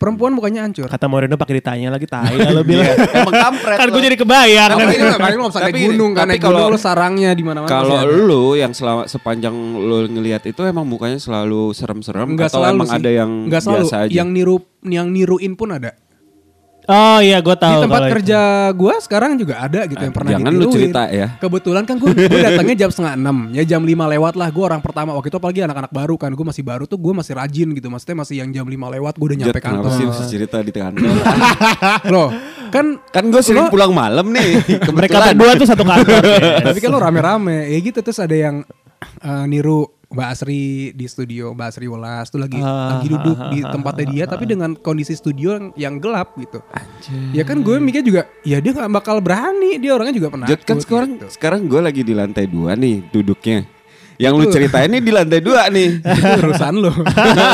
perempuan mukanya hancur Kata Moreno pakai ditanya lagi tai lo bilang. Emang kampret kan lo. gue jadi kebayang. Tapi kan. nggak lo bisa naik Tapi- gunung kan tapi naik gunung kalau- lo sarangnya di mana-mana Kalau lu yang selama sepanjang lu ngelihat itu emang mukanya selalu serem-serem atau selalu emang sih. ada yang biasa aja? Yang niru yang niruin pun ada. Oh iya gue tahu. di tempat kerja gue sekarang juga ada gitu yang pernah jangan lu cerita ya. Kebetulan kan gue gue datangnya jam setengah enam, ya jam lima lewat lah. Gue orang pertama waktu itu apalagi anak-anak baru kan. Gue masih baru tuh gue masih rajin gitu. Maksudnya masih yang jam lima lewat gue udah nyampe kenapa kantor. sih bisa cerita di kantor? Loh kan kan gue sering Lo- pulang malam nih. Mereka Kebetulan. berdua tuh satu kantor. tapi kan lo rame-rame ya gitu terus ada yang eh, niru Mbak Asri di studio Mbak Asri Welas tuh lagi Ah, lagi duduk di tempatnya dia tapi dengan kondisi studio yang, yang gelap gitu. Ya kan gue mikir juga ya dia nggak bakal berani dia orangnya juga penakut. Jod, kan sekarang gitu. sekarang gue lagi di lantai dua nih duduknya. Yang lu ceritain nih di lantai dua nih. itu urusan lo.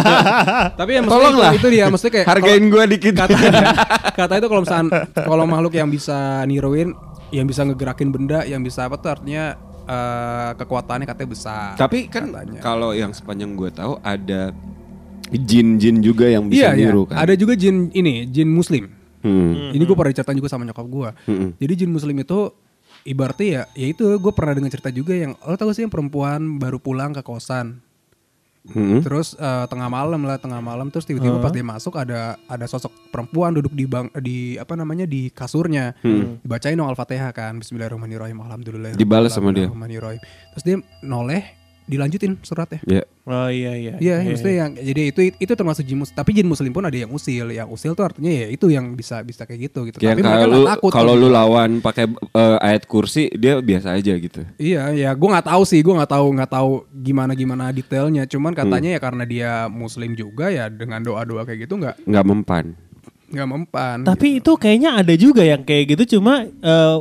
Tapi ya maksudnya Tolonglah. itu, itu dia maksudnya kayak Hargain gue dikit. katanya kata itu kalau misalkan kalau makhluk yang bisa niruin yang bisa ngegerakin benda yang bisa apa tuh artinya eh, kekuatannya katanya besar. Tapi kan kalau yang sepanjang gue tahu ada jin-jin juga yang bisa iya, iya. niru kan. Ada juga jin ini, jin muslim. Hmm. Ini gue pernah diceritain juga sama nyokap gue. Hmm. Jadi jin muslim itu ibaratnya ya, ya itu gue pernah dengar cerita juga yang lo tau sih yang perempuan baru pulang ke kosan. Hmm. Terus eh, tengah malam lah, tengah malam terus tiba-tiba pas dia masuk ada ada sosok perempuan duduk di bang di apa namanya di kasurnya. Dibacain dong Al-Fatihah kan. Bismillahirrahmanirrahim. Alhamdulillah. Dibalas sama dia. Terus dia noleh dilanjutin suratnya. Ya. Oh iya iya. Iya, maksudnya yang jadi itu itu termasuk jin muslim. Tapi jin muslim pun ada yang usil. Yang usil tuh artinya ya itu yang bisa bisa kayak gitu gitu. Kayak Tapi mereka kalau nggak lu takut kalau gitu. lu lawan pakai eh, ayat kursi dia biasa aja gitu. Iya, ya gue nggak tahu sih, gue nggak tahu nggak tahu gimana gimana detailnya. Cuman katanya ya karena dia muslim juga ya dengan doa doa kayak gitu nggak nggak mempan. nggak mempan. Tapi itu kayaknya ada juga yang kayak gitu cuma eh,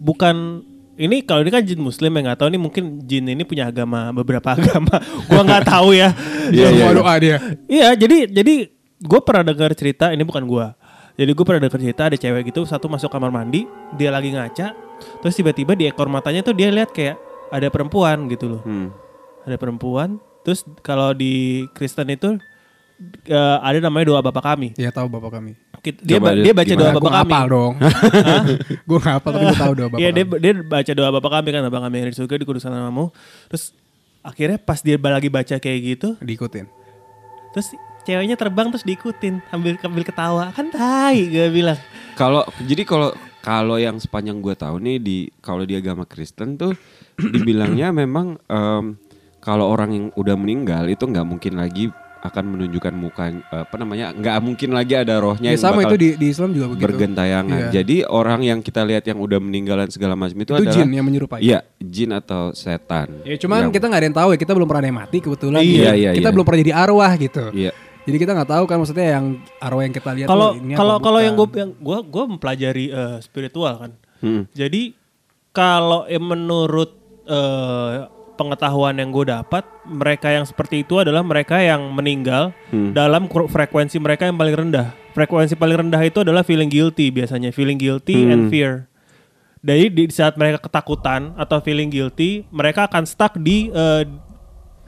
bukan ini kalau ini kan jin muslim ya nggak tahu nih mungkin jin ini punya agama beberapa agama gua nggak tahu ya Iya, iya, doa iya. doa dia. iya jadi jadi gue pernah dengar cerita ini bukan gua jadi gue pernah dengar cerita ada cewek gitu satu masuk kamar mandi dia lagi ngaca terus tiba-tiba di ekor matanya tuh dia lihat kayak ada perempuan gitu loh Hmm. ada perempuan terus kalau di Kristen itu eh, ada namanya doa bapak kami Ya tahu bapak kami. Dia Coba dia dia baca doa bapak kami dong. gue nggak hafal tapi gue tahu doa bapak. Iya dia, dia baca doa bapak kami kan bapak kami yang di surga dikudusan namamu. Terus akhirnya pas dia lagi baca kayak gitu, diikutin. terus ceweknya terbang terus diikutin sambil sambil ketawa kan tai gue bilang. Kalau jadi kalau kalau yang sepanjang gue tahu nih di kalau di agama Kristen tuh dibilangnya memang em, kalau orang yang udah meninggal itu nggak mungkin lagi akan menunjukkan muka apa namanya nggak mungkin lagi ada rohnya Ya, yang sama bakal itu di, di Islam juga begitu. bergentayangan. Iya. Jadi orang yang kita lihat yang udah meninggalan segala macam itu, Itu adalah jin yang menyerupai. Iya, jin atau setan. Ya cuman Yang- kita nggak ada yang tahu ya kita belum pernah ada yang mati kebetulan. Iya, iya, Kita iya. belum pernah jadi arwah gitu. Iya. Jadi kita nggak tahu kan maksudnya yang arwah yang kita lihat Kalau tuh ini kalau apa kalau yang gue yang gue gue mempelajari eh, spiritual kan. Hmm. Jadi kalau eh, menurut eh, pengetahuan yang gue dapat, mereka yang seperti itu adalah mereka yang meninggal Hmm. dalam frekuensi mereka yang paling rendah. Frekuensi paling rendah itu adalah feeling guilty biasanya, feeling guilty Hmm. and fear. Jadi di saat mereka ketakutan atau feeling guilty, mereka akan stuck di eh,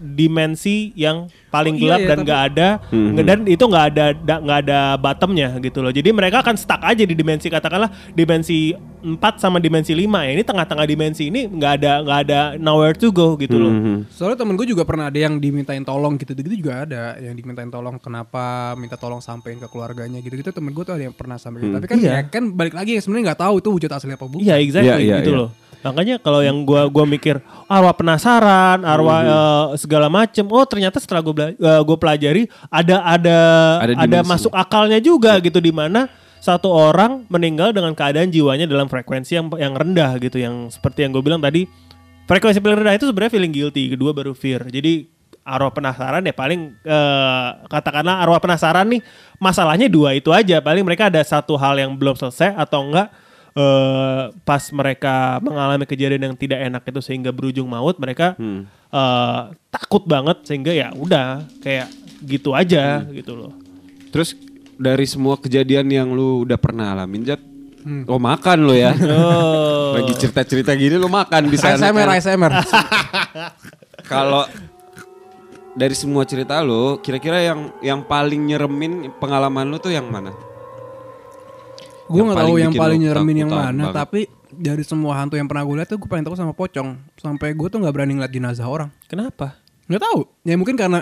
dimensi yang paling Oh, iya gelap ya, dan tapi- nggak ada Hmm. dan itu nggak ada da- nggak ada bottomnya gitu loh. Jadi mereka akan stuck aja di dimensi katakanlah dimensi 4 sama dimensi 5 ya. Ini tengah-tengah dimensi ini nggak ada nggak ada nowhere to go gitu loh. Mhm. Soalnya temen gue juga pernah ada yang dimintain tolong gitu-gitu juga ada yang dimintain tolong kenapa minta tolong sampein ke keluarganya gitu-gitu temen gue tuh ada yang pernah sampai gitu. Tapi kan Iya. ya kan balik lagi sebenarnya nggak tahu itu wujud asli apa bukan. Iya exactly Iya, iya, gitu iya. loh. Makanya kalau yang gua gua mikir arwah penasaran, arwah eh, segala macem. Oh ternyata setelah gua eh, gua pelajari ada ada Ada ada, masuk akalnya juga gitu di mana satu orang meninggal dengan keadaan jiwanya dalam frekuensi yang yang rendah gitu yang seperti yang gue bilang tadi. Frekuensi paling rendah itu sebenarnya feeling guilty kedua baru fear. Jadi arwah penasaran ya paling eh, katakanlah arwah penasaran nih masalahnya dua itu aja. Paling mereka ada satu hal yang belum selesai atau enggak eh, pas mereka mengalami kejadian yang tidak enak itu sehingga berujung maut mereka Hmm. eh, takut banget sehingga ya udah kayak gitu aja gitu loh Terus dari semua kejadian yang lu udah pernah alamin, Jat, lo makan lo ya. Oh. Lagi cerita-cerita gini lo makan di sana. ASMR kan. ASMR. Kalau dari semua cerita lo, kira-kira yang yang paling nyeremin pengalaman lo tuh yang mana? Gue nggak paling tahu yang paling nyeremin yang mana banget. tapi dari semua hantu yang pernah gue lihat tuh gue paling takut sama pocong sampai gue tuh nggak berani ngeliat jenazah orang Kenapa? nggak tahu ya mungkin karena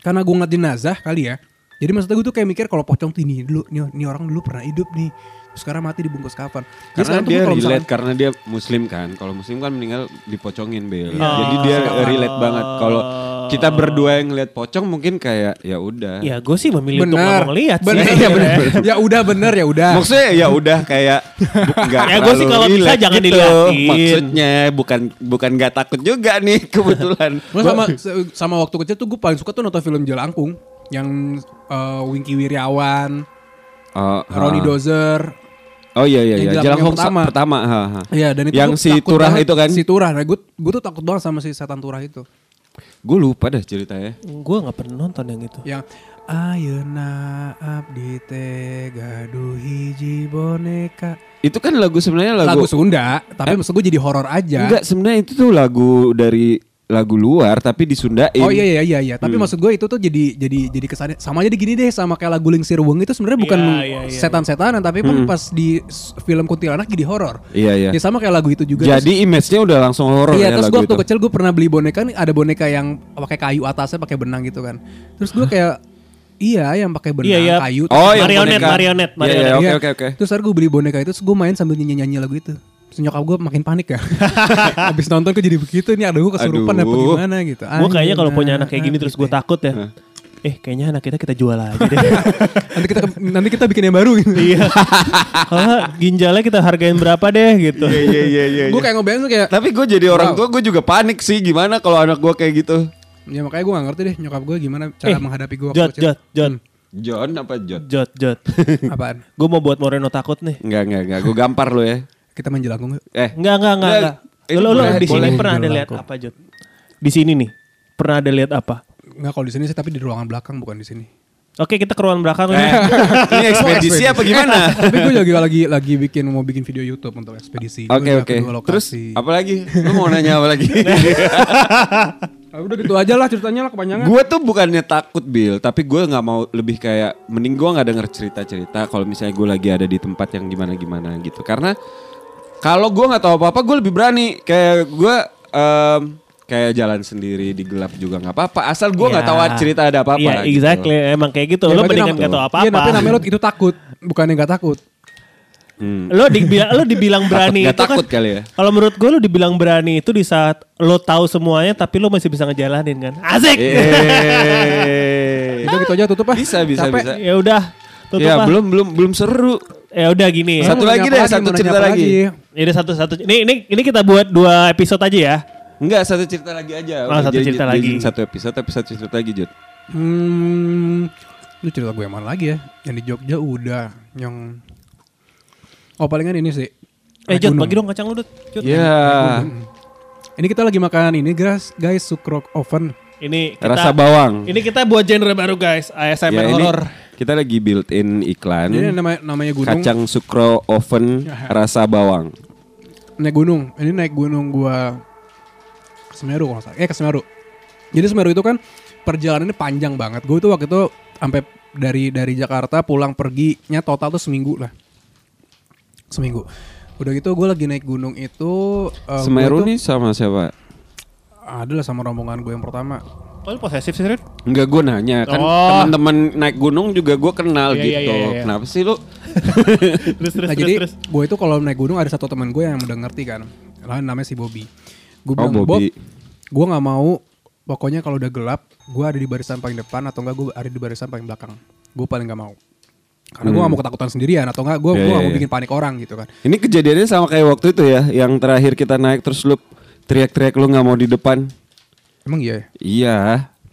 karena gue ngeliat jenazah kali ya jadi maksudnya gue tuh kayak mikir kalau pocong tuh ini dulu nih, nih orang dulu pernah hidup nih terus sekarang mati dibungkus kafan Jadi Karena dia relate misalkan- karena dia muslim kan. Kalau muslim kan meninggal dipocongin Bel. Iya. Jadi dia relate banget. Kalau kita berdua yang ngeliat pocong mungkin kayak ya udah. Ya gue sih memilih untuk bener ngomong lihat sih. bener ya bener ya udah bener ya udah Maksudnya ya udah kayak bu- nggak Ya, gua sih kalau bisa jangan gitu. diliatin. Maksudnya bukan bukan nggak takut juga nih kebetulan. Gua sama sama waktu kecil tuh gue paling suka tuh nonton film Jelangkung yang eh, Wingky Wiryawan, Oh, Ronnie. Dozer. Oh iya iya iya. Jelangkung Jalan yang Hong pertama. pertama. ha, ha. Iya dan itu Yang si Turah banget. itu kan? Si Turah. Nah gue gue tuh takut banget sama si setan Turah itu. Gue lupa dah ceritanya. Gue nggak pernah nonton yang itu. Yang Ayeuna abdi teh gaduh hiji boneka. Itu kan lagu sebenarnya lagu, Lagu Sunda, tapi maksud gue jadi horor aja. Enggak, sebenarnya itu tuh lagu dari lagu luar tapi disundain. Oh iya iya iya iya, tapi Hmm. maksud gue itu tuh jadi jadi jadi kesannya sama aja gini deh sama kayak lagu Lingsir Weng itu sebenarnya bukan Iya, iya, iya. setan-setanan tapi pun pas di film kuntilanak jadi horor. Iya iya. Ya sama kayak lagu itu juga. Jadi image-nya udah langsung horor Iya ya terus gue waktu itu. kecil gue pernah beli boneka nih ada boneka yang pakai kayu atasnya pakai benang gitu kan. Terus gue kayak iya yang pakai benang Iya, iya. kayu. Oh, Marionet, boneka. marionet, Iya, iya, marionet. oke oke oke. Terus akhirnya gue beli boneka itu terus gue main sambil nyanyi-nyanyi lagu itu. Terus nyokap gue makin panik ya. Habis nonton kok jadi begitu nih ada gue kesurupan apa Aduh. gimana gitu. Gue kayaknya kalau punya anak kayak gini terus gue teh. takut ya. Eh kayaknya anak kita kita jual aja deh. nanti kita nanti kita bikin yang baru gitu. Iya. Kalau ginjalnya kita hargain berapa deh gitu. Iya iya iya. gue kayak ngebayang tuh kayak Tapi gue jadi orang Wow. tua gue juga panik sih gimana kalau anak gue kayak gitu. ya makanya gue gak ngerti deh nyokap gue gimana cara Eh, menghadapi gue Jot, jot, jot, John apa Jot? jot, jot. Apaan? Gue mau buat Moreno takut nih. Enggak enggak enggak. Gue gampar lo ya. Kita main jelangkung. Eh. Enggak, enggak, enggak, Enggak, enggak. Lo, lo di sini pernah ada lihat apa, Jot? Di sini nih. Pernah ada lihat apa? Nggak kalau di sini sih tapi di ruangan belakang bukan di sini. Oke, kita ke ruangan belakang Eh, ini ekspedisi apa gimana? tapi gue lagi lagi lagi bikin mau bikin video YouTube untuk ekspedisi. Oke oke. Terus apa lagi? Lu mau nanya apa lagi? Ah, udah gitu aja lah ceritanya lah kepanjangan. gue tuh bukannya takut Bill, tapi gue nggak mau lebih kayak mending gue nggak denger cerita-cerita kalau misalnya gue lagi ada di tempat yang gimana-gimana gitu. Karena kalau gue nggak tahu apa-apa, gue lebih berani. Kayak gue em, kayak jalan sendiri di gelap juga nggak apa-apa. Asal gue nggak Ya. tahu cerita ada apa-apa. Iya, gitu. exactly. Emang kayak gitu. Ya, lo mendingan nama- gak tau Iya, apa-apa. tapi namanya lo itu takut, bukannya nggak takut. Hmm. lo dibilang lo dibilang berani Nggak itu kan takut kali ya? kalau menurut gue lo dibilang berani itu di saat lo tahu semuanya tapi lo masih bisa ngejalanin kan asik Eh. Udah gitu aja tutup ah. Bisa bisa Capek. bisa. ya udah tutup Ya ah. belum belum belum seru. ya udah gini Satu Mau lagi deh, satu cerita apa lagi. ini satu satu ini ini ini kita buat dua episode aja ya Enggak, satu cerita lagi aja. Oh, satu Jadi- cerita jadi lagi. Satu episode tapi satu cerita lagi, Jut. Hmm, lu cerita gue yang mana lagi ya? Yang di Jogja udah, yang Oh palingan ini sih. Eh Jod, bagi dong kacang lu. Jod. Ya, Ini kita lagi makan ini guys, guys sukrok oven. Ini kita, rasa bawang. Ini kita buat genre baru guys, ASMR Ya, ini horror. Kita lagi built in iklan Ini namanya namanya gunung. kacang sukro oven rasa bawang. Naik gunung. Ini naik gunung gua ke Semeru kalau salah. Eh ke Semeru. Jadi Semeru itu kan perjalanannya panjang banget. Gue tuh waktu itu sampai dari dari Jakarta pulang perginya total tuh seminggu lah. Seminggu. Udah gitu gue lagi naik gunung itu eh, Semeru tuh- nih sama siapa? Adalah sama rombongan gue yang pertama. Oh, lu posesif sih, Rin? Enggak gue nanya kan Oh. teman-teman naik gunung juga gue kenal Iya, iya, gitu. iya, iya, iya. Kenapa sih lu? terus, terus, nah terus, jadi terus. gue itu kalau naik gunung ada satu teman gue yang udah ngerti kan. Lah namanya si Bobby. Gue Oh, bilang Bob, Bobby. gue nggak mau. Pokoknya kalau udah gelap, gue ada di barisan paling depan atau enggak gue ada di barisan paling belakang. Gue paling nggak mau. Karena gue gak mau ketakutan sendirian atau enggak gue Hmm. Iya, gue iya, gak mau iya. bikin panik orang gitu kan. Ini kejadiannya sama kayak waktu itu ya, yang terakhir kita naik terus lu teriak-teriak lu nggak mau di depan. Emang iya ya? Iya.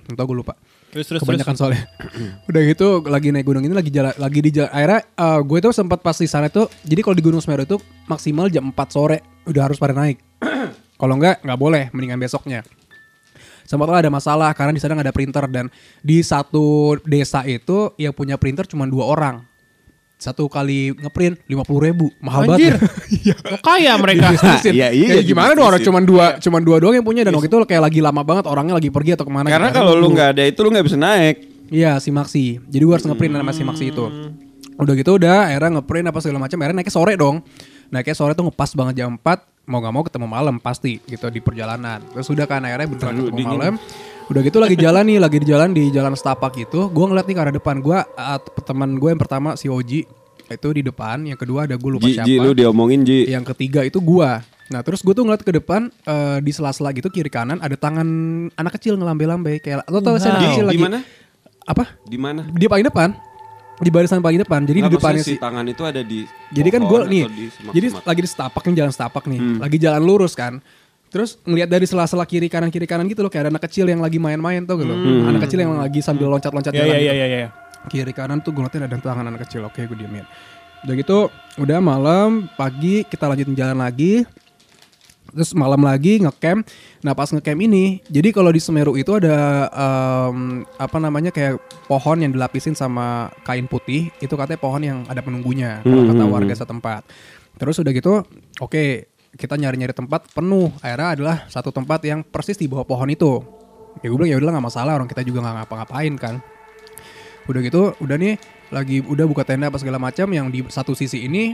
Entah gue lupa. Terus, terus, Kebanyakan terus. soalnya. Udah gitu lagi naik gunung ini lagi jalan lagi di jalan. Akhirnya eh, gue tuh sempat pas di sana tuh. Jadi kalau di Gunung Semeru itu maksimal jam 4 sore udah harus pada naik. kalau enggak nggak boleh, mendingan besoknya. Sempat ada masalah karena di sana nggak ada printer dan di satu desa itu yang punya printer cuma dua orang. Satu kali ngeprint lima puluh ribu, mahal Anjir. banget. Iya. Kaya mereka. Iya, iya, Ya, gimana dong orang cuma dua cuma dua doang yang punya dan waktu itu kayak lagi lama banget orangnya lagi pergi atau ke mana. Karena gitu. kalau lu nggak ada itu lu nggak bisa naik. Iya si Maxi. Jadi gue harus ngeprint nama si Maxi itu. Udah gitu udah akhirnya ngeprint apa segala macam. Akhirnya naiknya sore dong. Naiknya sore tuh ngepas banget jam 4 mau gak mau ketemu malam pasti gitu di perjalanan. Terus udah kan akhirnya beneran ketemu dingin. malam. Udah gitu lagi jalan nih, lagi di jalan di jalan setapak itu. Gue ngeliat nih ke arah depan gue, teman gue yang pertama si Oji itu di depan, yang kedua ada gue lupa Ji, siapa. Ji, lu diomongin Ji. Yang ketiga itu gua. Nah terus gue tuh ngeliat ke depan eh, di sela-sela gitu kiri kanan ada tangan anak kecil ngelambe-lambe kayak lo tau sih anak kecil Di lagi mana? apa Di mana? di paling depan di barisan paling depan jadi Nggak, di depannya si tangan itu ada di jadi kan gue nih jadi lagi di setapak nih jalan setapak nih Hmm. lagi jalan lurus kan terus ngelihat dari sela-sela kiri kanan kiri kanan gitu loh kayak ada anak kecil yang lagi main-main tuh gitu Hmm. anak kecil yang lagi sambil loncat-loncat Ya, jalan ya, gitu. ya, ya, ya. kiri kanan tuh gue ngeliatin ada tangan anak kecil oke gue diemin. Udah gitu udah malam pagi kita lanjutin jalan lagi. Terus malam lagi ngecamp. Nah pas ngecamp ini jadi kalau di Semeru itu ada em, apa namanya kayak pohon yang dilapisin sama kain putih itu katanya pohon yang ada penunggunya kalau kata warga setempat. Terus udah gitu oke kita nyari-nyari tempat penuh. Akhirnya adalah satu tempat yang persis di bawah pohon itu. Ya gue bilang ya udah nggak masalah orang kita juga nggak ngapa-ngapain kan. Udah gitu udah nih lagi udah buka tenda apa segala macam yang di satu sisi ini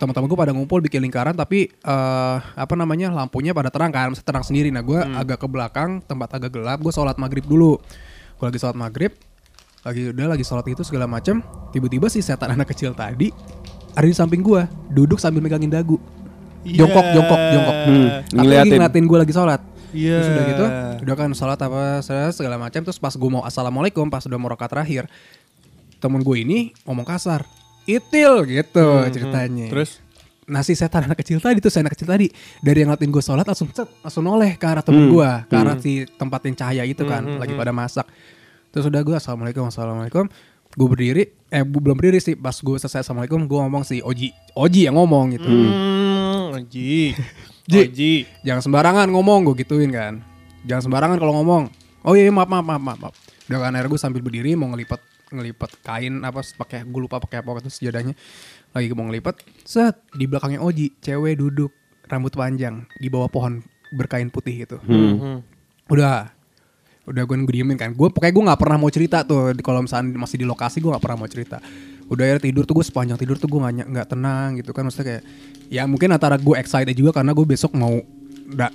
teman-teman gue pada ngumpul bikin lingkaran tapi eh apa namanya lampunya pada terang kan masih terang sendiri. Nah gue agak ke belakang tempat agak gelap gue sholat maghrib dulu. Gue lagi sholat maghrib lagi udah lagi sholat itu segala macam tiba-tiba si setan anak kecil tadi ada di samping gue duduk sambil megangin dagu jongkok jongkok jongkok Hmm, tapi lagi ngeliatin. ngeliatin gue lagi sholat Iya. Terus udah gitu, udah kan sholat apa segala macam. Terus pas gue mau assalamualaikum, pas udah mau rakaat terakhir, temen gue ini ngomong kasar, itil gitu ceritanya. Terus? Nah si setan anak kecil tadi tuh si anak kecil tadi dari yang ngeliatin gue sholat langsung cet, langsung noleh ke arah temen gue, ke arah si tempat yang cahaya itu kan, lagi pada masak. Terus udah gue assalamualaikum, assalamualaikum. Gue berdiri, eh bu- belum berdiri sih. Pas gue selesai assalamualaikum, gue ngomong si Oji, Oji yang ngomong gitu. Hmm, Ji. Ji. Oh, Ji. Jangan sembarangan ngomong gue gituin kan. Jangan sembarangan kalau ngomong. Oh iya iya, maaf maaf maaf maaf. maaf. Udah kan akhirnya gue sambil berdiri mau ngelipat ngelipat kain apa pakai gue lupa pakai apa itu sejadahnya. Lagi mau ngelipat, set di belakangnya Oji, cewek duduk rambut panjang di bawah pohon berkain putih gitu. Hmm. Udah udah gue diemin kan gue pokoknya gue nggak pernah mau cerita tuh di kalau misalnya masih di lokasi gue nggak pernah mau cerita udah akhirnya tidur tuh gue sepanjang tidur tuh gue nggak tenang gitu kan. Maksudnya kayak ya mungkin antara gue excited juga karena gue besok mau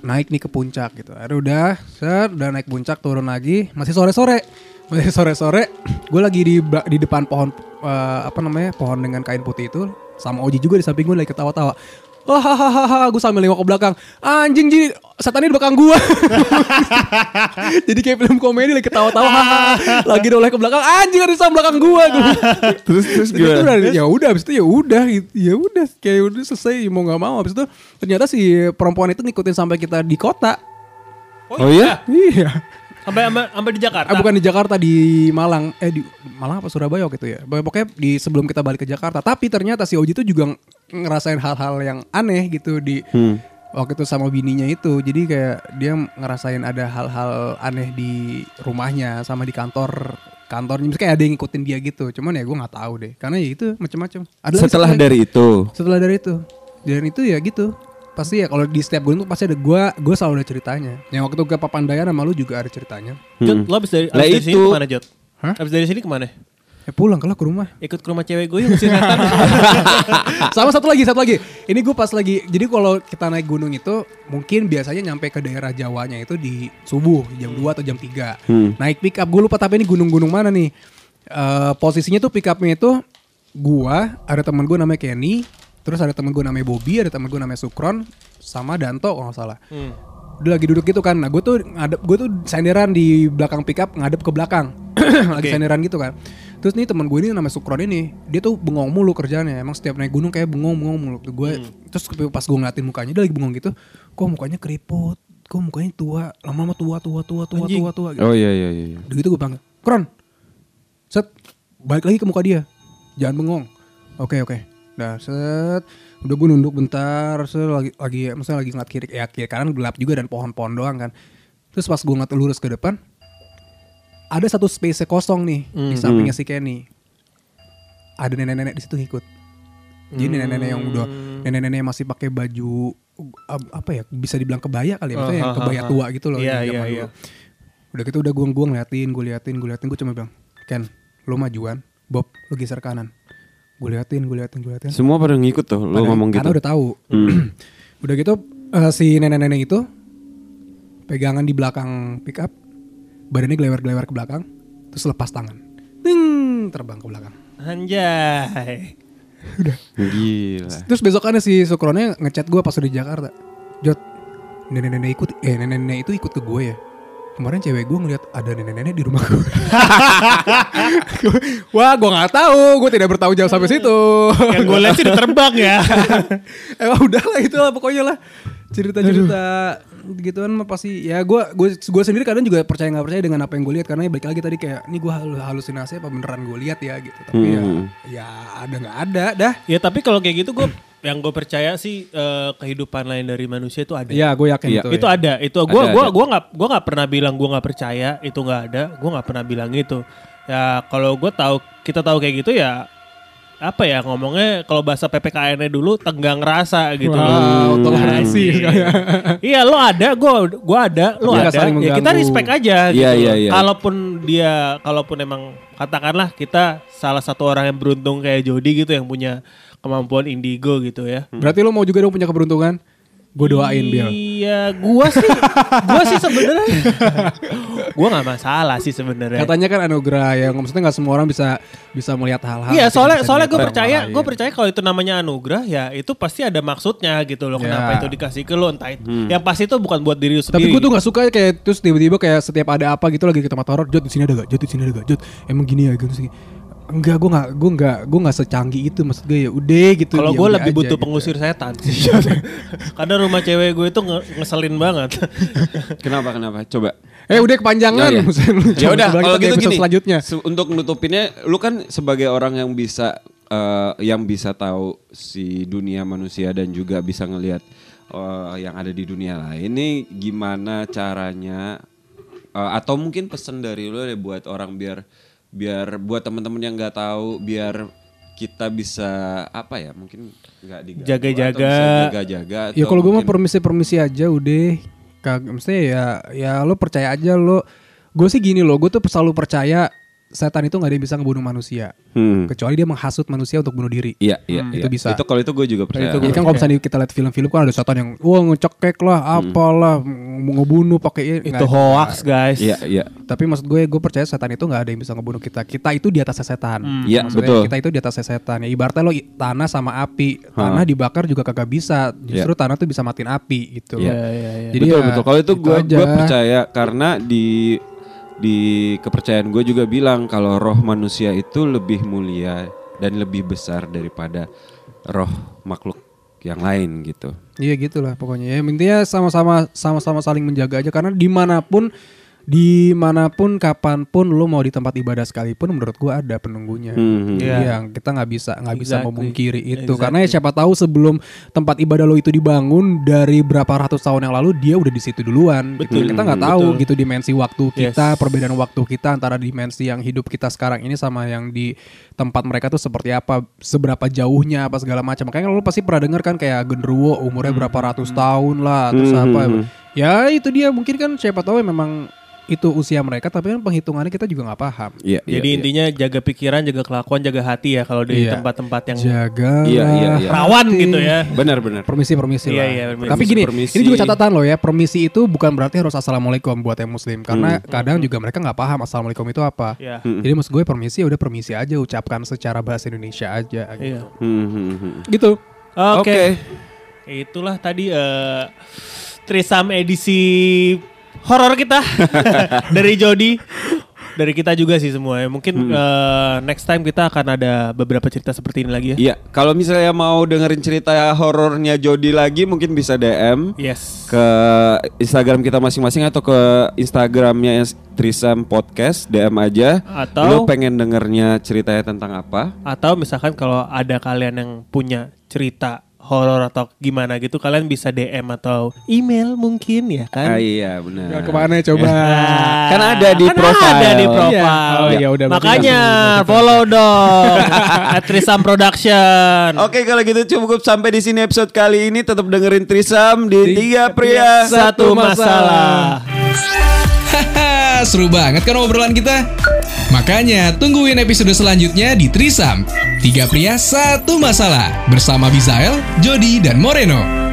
naik nih ke puncak gitu. Akhirnya udah set udah naik puncak turun lagi. Masih sore sore masih sore sore gue lagi di di depan pohon eh, apa namanya pohon dengan kain putih itu. Sama Oji juga di samping gue lagi ketawa-tawa Wah, gue sambil nengok ke belakang. Anjing jadi setan ini di belakang gue. jadi kayak film komedi lagi ketawa-tawa. hahaha. lagi noleh ke belakang. Anjing ada di samping belakang gue. Terus terus Terus gimana? ya udah, abis itu ya udah, gitu. ya udah, kayak udah selesai mau nggak mau. Abis itu ternyata si perempuan itu ngikutin sampai kita di kota. Oh iya? Iya. Sampai sampai sampai di Jakarta. Ah, bukan di Jakarta di Malang. Eh di Malang apa Surabaya waktu itu ya. Pokoknya di sebelum kita balik ke Jakarta. Tapi ternyata si Oji itu juga ng- ngerasain hal-hal yang aneh gitu di waktu itu sama bininya itu. Jadi kayak dia ngerasain ada hal-hal aneh di rumahnya sama di kantor kantornya. Misalnya kayak ada yang ngikutin dia gitu. Cuman ya gue nggak tahu deh. Karena ya itu macam-macam. Setelah dari itu. setelah dari itu dan itu ya gitu pasti ya kalau di setiap gunung tuh pasti ada gua gue selalu ada ceritanya. Yang waktu ke Papandayan sama lu juga ada ceritanya. Jod, lo abis dari, abis dari sini ke mana Jod? Hah? Abis dari sini ke mana? ya pulang kalau ke rumah. Ikut ke rumah cewek gue setan. sama satu lagi satu lagi. Ini gue pas lagi jadi kalau kita naik gunung itu mungkin biasanya nyampe ke daerah Jawanya itu di subuh jam 2 atau jam 3 naik pick up gue lupa tapi ini gunung-gunung mana nih. Eh, posisinya tuh pick upnya itu gua ada teman gue namanya Kenny terus ada teman gue namanya Bobby ada teman gue namanya Sukron sama Danto kalau nggak salah. Udah lagi duduk gitu kan. Nah gue tuh ngadep gue tuh senderan di belakang pickup ngadep ke belakang. Lagi senderan gitu kan. Terus nih teman gue ini namanya Sukron ini dia tuh bengong mulu kerjanya emang setiap naik gunung kayak bengong bengong mulu. Tuh gue terus pas gue ngeliatin mukanya dia lagi bengong gitu kok mukanya keriput kok mukanya tua lama-lama tua tua tua tua tua tua gitu. Oh iya iya iya. Udah gitu gue panggil, Kron, set, balik lagi ke muka dia, jangan bengong. Oke oke, nah set, udah gue nunduk bentar, set, lagi lagi, maksudnya lagi ngeliat kiri, ya kiri kanan gelap juga dan pohon-pohon doang kan. Terus pas gue ngeliat lurus ke depan, ada satu space kosong nih di sampingnya si Kenny. Ada nenek-nenek di situ ngikut. Jadi nenek-nenek yang udah nenek-nenek yang masih pakai baju apa ya bisa dibilang kebaya kali ya, maksudnya yang Ah, ah, kebaya ah. tua gitu loh Iya, di iya, zaman iya. Udah gitu udah gue gue ngeliatin, gue liatin, gue liatin, gue cuma bilang, Ken, lo majuan, Bob, lo geser kanan. Gue liatin, gue liatin, gue liatin. Semua pada ngikut tuh lo ngomong gitu. Karena udah tahu. udah gitu eh, si nenek-nenek itu pegangan di belakang pickup, badannya gelewer-gelewer ke belakang, terus lepas tangan. Ding, terbang ke belakang. Anjay. Gila. Terus besokannya si Sukronnya ngechat gue pas udah di Jakarta. Jot, nenek-nenek ikut, eh nenek-nenek itu ikut ke gue ya. Kemarin cewek gue ngeliat ada nenek-nenek di rumah gue. Wah, gue nggak tahu, gue tidak bertanggung jawab sampai situ. Yang gue lihat sih udah terbang ya. Emang udah lah itu lah pokoknya lah cerita-cerita gituan mah pasti ya gue gue gue sendiri kadang juga percaya nggak percaya dengan apa yang gue lihat karena ya balik lagi tadi kayak ini gue halusinasi apa beneran gue lihat ya gitu tapi Hmm. ya ya ada nggak ada dah ya tapi kalau kayak gitu gue yang gue percaya sih eh, kehidupan lain dari manusia itu ada. ya gue yakin Iya. itu itu ya. ada itu gue ada. gua nggak gua nggak pernah bilang gue nggak percaya itu nggak ada gue nggak pernah bilang itu ya kalau gue tahu kita tahu kayak gitu ya apa ya ngomongnya kalau bahasa ppkn dulu tenggang rasa gitu Wow, toleransi Anjing. sekali. iya. lo ada gue gua ada lo Iya, ada. ya kita respect aja gitu Iya, iya, iya. kalaupun dia kalaupun emang katakanlah kita salah satu orang yang beruntung kayak Jody gitu yang punya kemampuan indigo gitu ya. Berarti lo mau juga dong punya keberuntungan gue doain Bill Iya, gua sih, gua sih sebenarnya, gua nggak masalah sih sebenarnya. katanya kan anugerah ya maksudnya nggak semua orang bisa bisa melihat hal-hal Iya, soalnya soalnya gue percaya, gue percaya kalau itu namanya anugerah ya itu pasti ada maksudnya gitu loh. Kenapa Ya. itu dikasih ke lo entah itu. Yang pasti itu bukan buat diri lu Tapi sendiri. gue tuh gak suka kayak terus tiba-tiba kayak setiap ada apa gitu lagi ke tempat horor, Jod di sini ada gak? Jod di sini ada gak? Jod emang gini ya gitu sih. Enggak, gue nggak, gue nggak, gue nggak secanggih itu maksud gue ya. Udah gitu. Kalau ya gue lebih aja butuh gitu. pengusir setan sih. Karena rumah cewek gue itu nge- ngeselin banget. Kenapa kenapa? Coba. Eh udah kepanjangan. Ya, ya. Ya udah kalau gitu gini. Selanjutnya. se- untuk nutupinnya, lu kan sebagai orang yang bisa eh, yang bisa tahu si dunia manusia dan juga bisa ngelihat eh, yang ada di dunia lain. Ini gimana caranya eh, atau mungkin pesan dari lu deh buat orang biar biar buat teman-teman yang nggak tahu biar kita bisa apa ya mungkin nggak Jaga-jaga. jaga-jaga Ya kalau gue mah mungkin- permisi-permisi aja udah. Kagak mesti ya ya lo percaya aja lo. Gue sih gini loh, gue tuh selalu percaya setan itu nggak ada yang bisa ngebunuh manusia. Hmm. Kecuali dia menghasut manusia untuk bunuh diri. Iya, iya, Hmm, iya. itu bisa. Itu kalau itu gue juga percaya. Jadi kan kalau misalnya kita lihat film-film kan ada setan yang wah ngecekek lah, apalah, mau ngebunuh pakai itu hoax guys. Iya, iya. Tapi maksud gue, gue percaya setan itu nggak ada yang bisa ngebunuh kita. Kita itu di atas setan. Iya, Maksudnya betul. Kita itu di atas setan. Ya ibaratnya lo tanah sama api. Tanah dibakar juga kagak bisa. Justru tanah tuh bisa matiin api gitu. Iya. Jadi betul ya, betul. Kalau itu gue gue percaya karena di di kepercayaan gue juga bilang kalau roh manusia itu lebih mulia dan lebih besar daripada roh makhluk yang lain gitu. Iya gitulah pokoknya ya. Intinya sama-sama sama-sama saling menjaga aja karena di mana pun di mana pun kapan pun lu mau di tempat ibadah sekalipun menurut gua ada penunggunya Hmm. Iya. Yang kita nggak bisa nggak bisa Exactly. memungkiri itu Exactly. karena ya siapa tahu sebelum tempat ibadah lo itu dibangun dari berapa ratus tahun yang lalu dia udah di situ duluan gitu. Betul. kita nggak tahu Betul. gitu dimensi waktu kita Yes. perbedaan waktu kita antara dimensi yang hidup kita sekarang ini sama yang di tempat mereka tuh seperti apa seberapa jauhnya apa segala macam makanya lo pasti pernah denger kan kayak genderuwo umurnya berapa ratus tahun lah terus Hmm, apa hmm, ya itu dia mungkin kan siapa tahu ya memang itu usia mereka tapi kan penghitungannya kita juga nggak paham Iya, iya, Jadi iya. intinya jaga pikiran, jaga kelakuan, jaga hati ya kalau di Iya. tempat-tempat yang jaga Iya, iya, iya. rawan gitu ya. Benar benar. Permisi permisi Iya, lah. iya, permisi. Tapi gini, Permisi. ini juga catatan loh ya. Permisi itu bukan berarti harus assalamualaikum buat yang muslim. Karena kadang juga mereka nggak paham assalamualaikum itu apa. Iya. Jadi maksud gue permisi ya udah permisi aja ucapkan secara bahasa Indonesia aja. Gitu. Iya. Hmm, hmm, hmm. Gitu. Oke. Oke. Itulah tadi eh Trisam edisi horor kita dari Jody. Dari kita juga sih semua ya. Mungkin eh, next time kita akan ada beberapa cerita seperti ini lagi ya. Iya, kalau misalnya mau dengerin cerita horornya Jody lagi mungkin bisa DM Yes. ke Instagram kita masing-masing atau ke Instagramnya Trisam Podcast DM aja. Atau- Lu pengen dengernya ceritanya tentang apa? Atau misalkan kalau ada kalian yang punya cerita horor atau gimana gitu kalian bisa DM atau email mungkin ya kan. Ah, iya benar. Ya, ke mana coba? Kan ada di Kan profile. ada di Iya. profile. Oh, ya udah, Makanya follow dong at Trisam Production. Oke kalau gitu cukup sampai di sini episode kali ini tetap dengerin Trisam di Tiga Pria Satu masalah. Haha, seru banget kan obrolan kita? Makanya tungguin episode selanjutnya di Trisam. Tiga pria satu masalah bersama Bizael, Jody, dan Moreno.